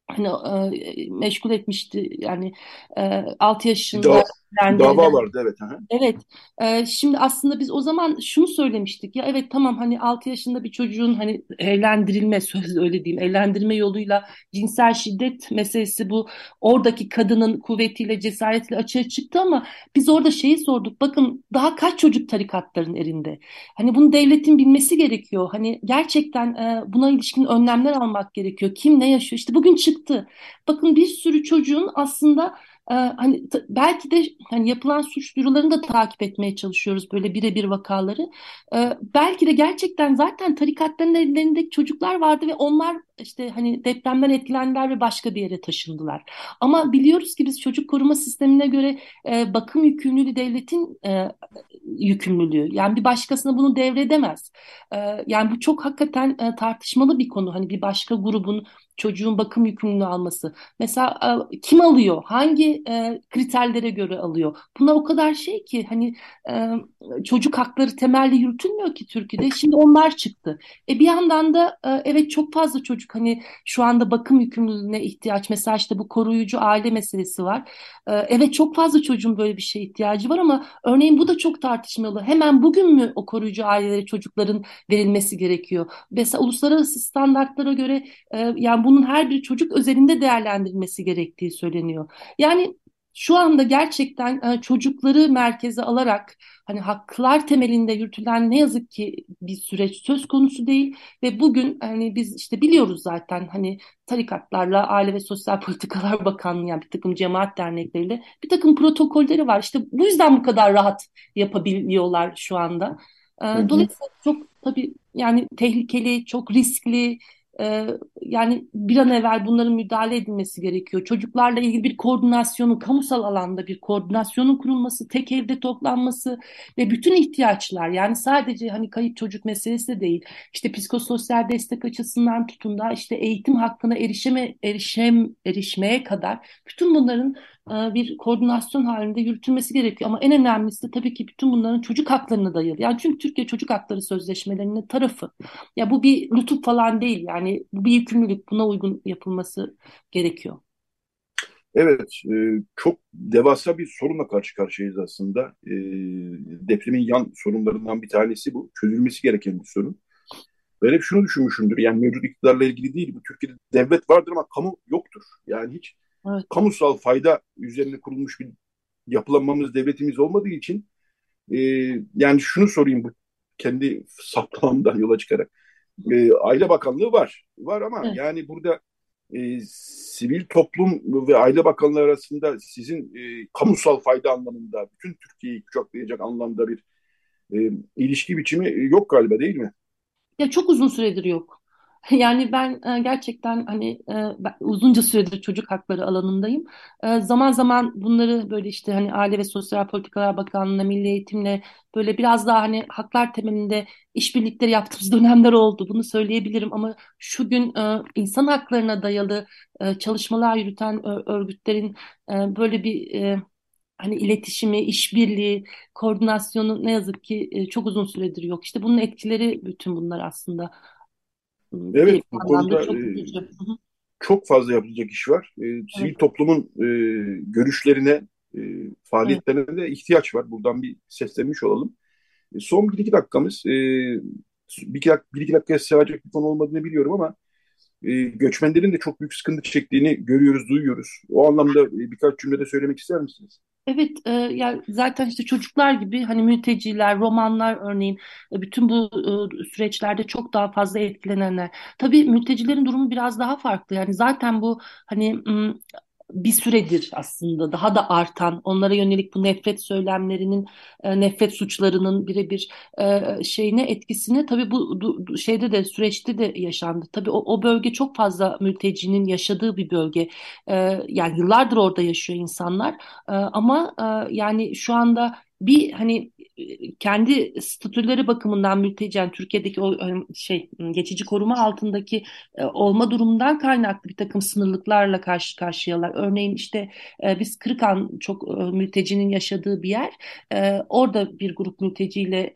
hani e, meşgul etmişti yani e, 6 yaşında da, dava vardı evet. Aha. Evet. E, şimdi aslında biz o zaman şunu söylemiştik ya evet tamam hani 6 yaşında bir çocuğun hani evlendirilme söz öyle diyeyim evlendirme yoluyla cinsel şiddet meselesi bu oradaki kadının kuvvetiyle cesaretiyle açığa çıktı ama biz orada şeyi sorduk bakın daha kaç çocuk tarikatların elinde hani bunu devletin bilmesi gerekiyor hani gerçekten e, buna ilişkin önlemler almak gerekiyor kim ne yaşıyor işte bugün çıktı bakın bir sürü çocuğun aslında ee, hani belki de hani yapılan suç duyurularını da takip etmeye çalışıyoruz böyle birebir vakaları. Ee, belki de gerçekten zaten tarikatların ellerindeki çocuklar vardı ve onlar işte hani depremden etkilendiler ve başka bir yere taşındılar. Ama biliyoruz ki biz çocuk koruma sistemine göre e, bakım yükümlülüğü devletin e, yükümlülüğü. Yani bir başkasına bunu devredemez. E, yani bu çok hakikaten e, tartışmalı bir konu. Hani bir başka grubun çocuğun bakım yükümlülüğü alması. Mesela e, kim alıyor? Hangi e, kriterlere göre alıyor? Buna o kadar şey ki hani e, çocuk hakları temelli yürütülmüyor ki Türkiye'de. Şimdi onlar çıktı. E bir yandan da e, evet çok fazla çocuk hani şu anda bakım yükümlülüğüne ihtiyaç. Mesela işte bu koruyucu aile meselesi var. E, evet çok fazla çocuğun böyle bir şeye ihtiyacı var ama örneğin bu da çok tartışmalı. Hemen bugün mü o koruyucu ailelere çocukların verilmesi gerekiyor? Mesela uluslararası standartlara göre e, yani bunun her bir çocuk özelinde değerlendirilmesi gerektiği söyleniyor. Yani şu anda gerçekten e, çocukları merkeze alarak hani haklar temelinde yürütülen ne yazık ki bir süreç söz konusu değil ve bugün hani biz işte biliyoruz zaten hani tarikatlarla Aile ve Sosyal Politikalar Bakanlığı yani bir takım cemaat dernekleriyle bir takım protokolleri var. İşte bu yüzden bu kadar rahat yapabiliyorlar şu anda. E, dolayısıyla çok tabii yani tehlikeli, çok riskli, ee, yani bir an evvel bunların müdahale edilmesi gerekiyor. Çocuklarla ilgili bir koordinasyonun, kamusal alanda bir koordinasyonun kurulması, tek evde toplanması ve bütün ihtiyaçlar yani sadece hani kayıp çocuk meselesi de değil. İşte psikososyal destek açısından tutun da işte eğitim hakkına erişeme, erişem, erişmeye kadar bütün bunların bir koordinasyon halinde yürütülmesi gerekiyor. Ama en önemlisi de tabii ki bütün bunların çocuk haklarına dayalı. Yani çünkü Türkiye Çocuk Hakları Sözleşmelerinin tarafı. Ya bu bir lütuf falan değil. Yani bu bir yükümlülük. Buna uygun yapılması gerekiyor. Evet, e, çok devasa bir sorunla karşı karşıyayız aslında. E, depremin yan sorunlarından bir tanesi bu. Çözülmesi gereken bir sorun. Ben hep şunu düşünmüşümdür. Yani mevcut iktidarla ilgili değil. Bu Türkiye'de devlet vardır ama kamu yoktur. Yani hiç Evet. Kamusal fayda üzerine kurulmuş bir yapılanmamız, devletimiz olmadığı için e, yani şunu sorayım bu kendi saptamamdan yola çıkarak. E, Aile Bakanlığı var. Var ama evet. yani burada e, sivil toplum ve Aile Bakanlığı arasında sizin e, kamusal fayda anlamında bütün Türkiye'yi kucaklayacak anlamda bir e, ilişki biçimi yok galiba değil mi? Ya çok uzun süredir yok. Yani ben e, gerçekten hani e, uzunca süredir çocuk hakları alanındayım. E, zaman zaman bunları böyle işte hani Aile ve Sosyal Politikalar Bakanlığı'na, Milli Eğitim'le böyle biraz daha hani haklar temelinde işbirlikleri yaptığımız dönemler oldu. Bunu söyleyebilirim ama şu gün insan haklarına dayalı çalışmalar yürüten örgütlerin böyle bir hani iletişimi, işbirliği, koordinasyonu ne yazık ki çok uzun süredir yok. İşte bunun etkileri bütün bunlar aslında. Evet bu konuda e, çok fazla yapılacak iş var. E, sivil evet. toplumun e, görüşlerine, e, faaliyetlerine evet. de ihtiyaç var. Buradan bir seslenmiş olalım. E, son bir iki dakikamız. E, bir iki, bir iki dakikaya sığacak bir konu olmadığını biliyorum ama e, göçmenlerin de çok büyük sıkıntı çektiğini görüyoruz, duyuyoruz. O anlamda e, birkaç cümlede söylemek ister misiniz? Evet, e, yani zaten işte çocuklar gibi hani mülteciler, romanlar örneğin e, bütün bu e, süreçlerde çok daha fazla etkilenenler. Tabii mültecilerin durumu biraz daha farklı. Yani zaten bu hani bir süredir aslında daha da artan onlara yönelik bu nefret söylemlerinin e, nefret suçlarının birebir e, şeyine etkisini tabii bu şeyde de süreçte de yaşandı. Tabii o, o bölge çok fazla mültecinin yaşadığı bir bölge. E, yani yıllardır orada yaşıyor insanlar. Ama yani şu anda bir hani kendi statüleri bakımından mülteci yani Türkiye'deki o şey geçici koruma altındaki e, olma durumundan kaynaklı bir takım sınırlıklarla karşı karşıyalar. Örneğin işte e, biz Kırıkan çok e, mültecinin yaşadığı bir yer. Orada bir grup mülteciyle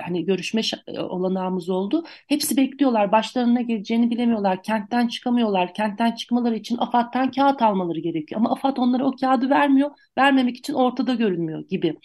hani görüşme olanağımız oldu. Hepsi bekliyorlar. Başlarına geleceğini bilemiyorlar. Kentten çıkamıyorlar. Kentten çıkmaları için AFAD'dan kağıt almaları gerekiyor. Ama AFAD onlara o kağıdı vermiyor. Vermemek için ortada görünmüyor gibi.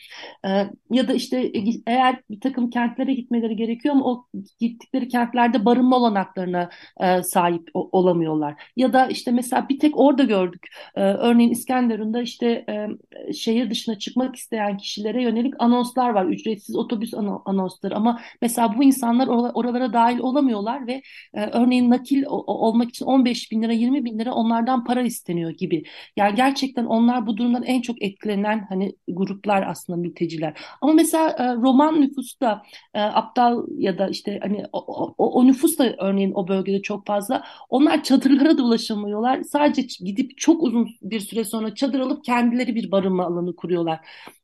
Ya da işte işte e, eğer bir takım kentlere gitmeleri gerekiyor ama o gittikleri kentlerde barınma olanaklarına e, sahip o, olamıyorlar. Ya da işte mesela bir tek orada gördük. E, örneğin İskenderun'da işte e, şehir dışına çıkmak isteyen kişilere yönelik anonslar var. Ücretsiz otobüs anonsları ama mesela bu insanlar oralara dahil olamıyorlar ve e, örneğin nakil olmak için 15 bin lira 20 bin lira onlardan para isteniyor gibi. Yani gerçekten onlar bu durumdan en çok etkilenen hani gruplar aslında mülteciler. Ama mesela mesela e, roman nüfusu da e, aptal ya da işte hani o, o, o nüfus da örneğin o bölgede çok fazla. Onlar çadırlara da ulaşamıyorlar. Sadece gidip çok uzun bir süre sonra çadır alıp kendileri bir barınma alanı kuruyorlar.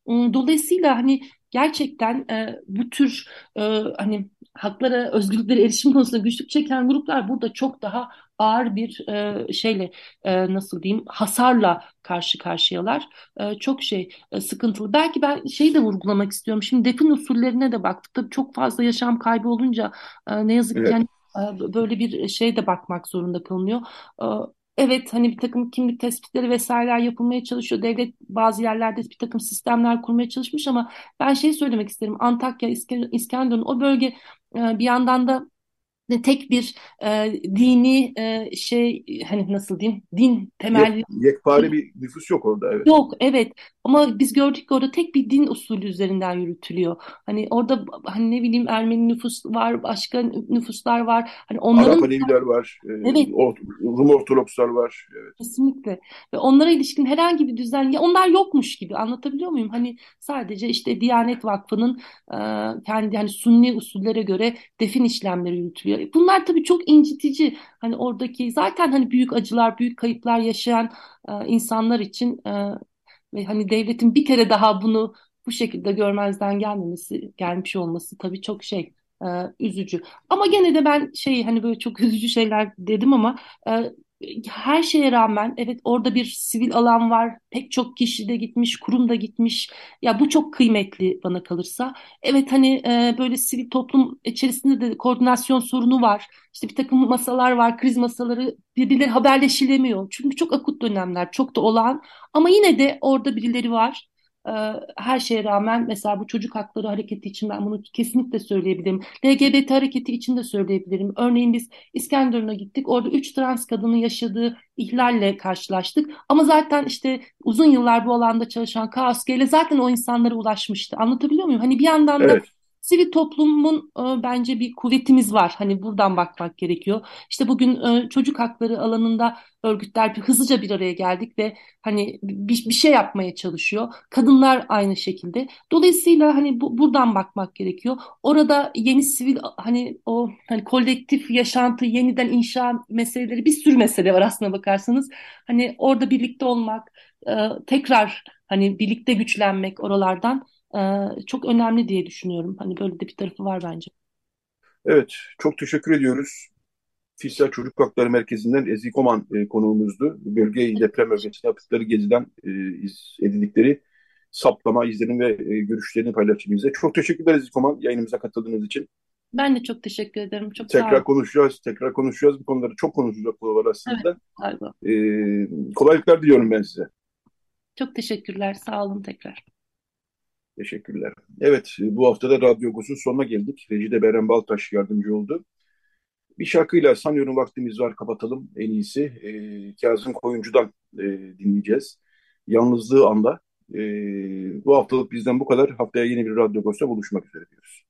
Dolayısıyla hani gerçekten e, bu tür hani haklara, özgürlüklere erişim konusunda güçlük çeken gruplar burada çok daha ağır bir e, şeyle e, nasıl diyeyim hasarla karşı karşıyalar. E, çok şey e, sıkıntılı. Belki ben şeyi de vurgulamak istiyorum. Şimdi defin usullerine de baktık. Tabii çok fazla yaşam kaybı olunca e, ne yazık evet. ki yani, e, böyle bir şey de bakmak zorunda kalınıyor. E, Evet hani bir takım kimlik tespitleri vesaireler yapılmaya çalışıyor. Devlet bazı yerlerde bir takım sistemler kurmaya çalışmış ama ben şey söylemek isterim. Antakya, İskenderun o bölge e, bir yandan da tek bir e, dini e, şey hani nasıl diyeyim din temelli Yek, yekpare bir nüfus yok orada evet. Yok evet ama biz gördük ki orada tek bir din usulü üzerinden yürütülüyor. Hani orada hani ne bileyim Ermeni nüfus var, başka nüfuslar var. Hani onların Arap Aleviler var. E, evet. Rum Ortodokslar var. Evet. Kesinlikle. Ve onlara ilişkin herhangi bir düzen ya onlar yokmuş gibi anlatabiliyor muyum? Hani sadece işte Diyanet Vakfı'nın e, kendi hani Sunni usullere göre defin işlemleri yürütülüyor. Bunlar tabii çok incitici. Hani oradaki zaten hani büyük acılar, büyük kayıplar yaşayan e, insanlar için e, ve hani devletin bir kere daha bunu bu şekilde görmezden gelmemesi, gelmiş olması tabii çok şey e, üzücü. Ama gene de ben şey hani böyle çok üzücü şeyler dedim ama e, her şeye rağmen evet orada bir sivil alan var. Pek çok kişi de gitmiş, kurum da gitmiş. Ya bu çok kıymetli bana kalırsa. Evet hani e, böyle sivil toplum içerisinde de koordinasyon sorunu var. İşte bir takım masalar var, kriz masaları birbirleri haberleşilemiyor. Çünkü çok akut dönemler, çok da olağan. Ama yine de orada birileri var her şeye rağmen mesela bu çocuk hakları hareketi için ben bunu kesinlikle söyleyebilirim. LGBT hareketi için de söyleyebilirim. Örneğin biz İskenderun'a gittik. Orada üç trans kadının yaşadığı ihlalle karşılaştık. Ama zaten işte uzun yıllar bu alanda çalışan KSG ile zaten o insanlara ulaşmıştı. Anlatabiliyor muyum? Hani bir yandan da evet sivil toplumun e, bence bir kuvvetimiz var. Hani buradan bakmak gerekiyor. İşte bugün e, çocuk hakları alanında örgütler bir hızlıca bir araya geldik ve hani bir, bir şey yapmaya çalışıyor. Kadınlar aynı şekilde. Dolayısıyla hani bu, buradan bakmak gerekiyor. Orada yeni sivil hani o hani kolektif yaşantı, yeniden inşa meseleleri bir sürü mesele var aslına bakarsanız. Hani orada birlikte olmak, e, tekrar hani birlikte güçlenmek oralardan çok önemli diye düşünüyorum. Hani böyle de bir tarafı var bence. Evet, çok teşekkür ediyoruz. Fisyal Çocuk Hakları Merkezi'nden Ezgi Koman e, konuğumuzdu. Bölge deprem bölgesinde yaptıkları geziden e, edindikleri saplama, izlenim ve e, görüşlerini paylaştığınızda. Çok teşekkürler Ezgi Koman yayınımıza katıldığınız için. Ben de çok teşekkür ederim. Çok tekrar konuşacağız, tekrar konuşacağız. Bu konuları çok konuşacak konu var aslında. Evet, ee, kolaylıklar diliyorum ben size. Çok teşekkürler. Sağ olun tekrar. Teşekkürler. Evet, bu hafta da Radyo Agos'un sonuna geldik. Recide Beren Baltaş yardımcı oldu. Bir şarkıyla sanıyorum vaktimiz var kapatalım en iyisi. Ee, Kazım Koyuncu'dan e, dinleyeceğiz. Yalnızlığı anda. E, bu haftalık bizden bu kadar. Haftaya yeni bir Radyo Agos'ta buluşmak üzere diyoruz.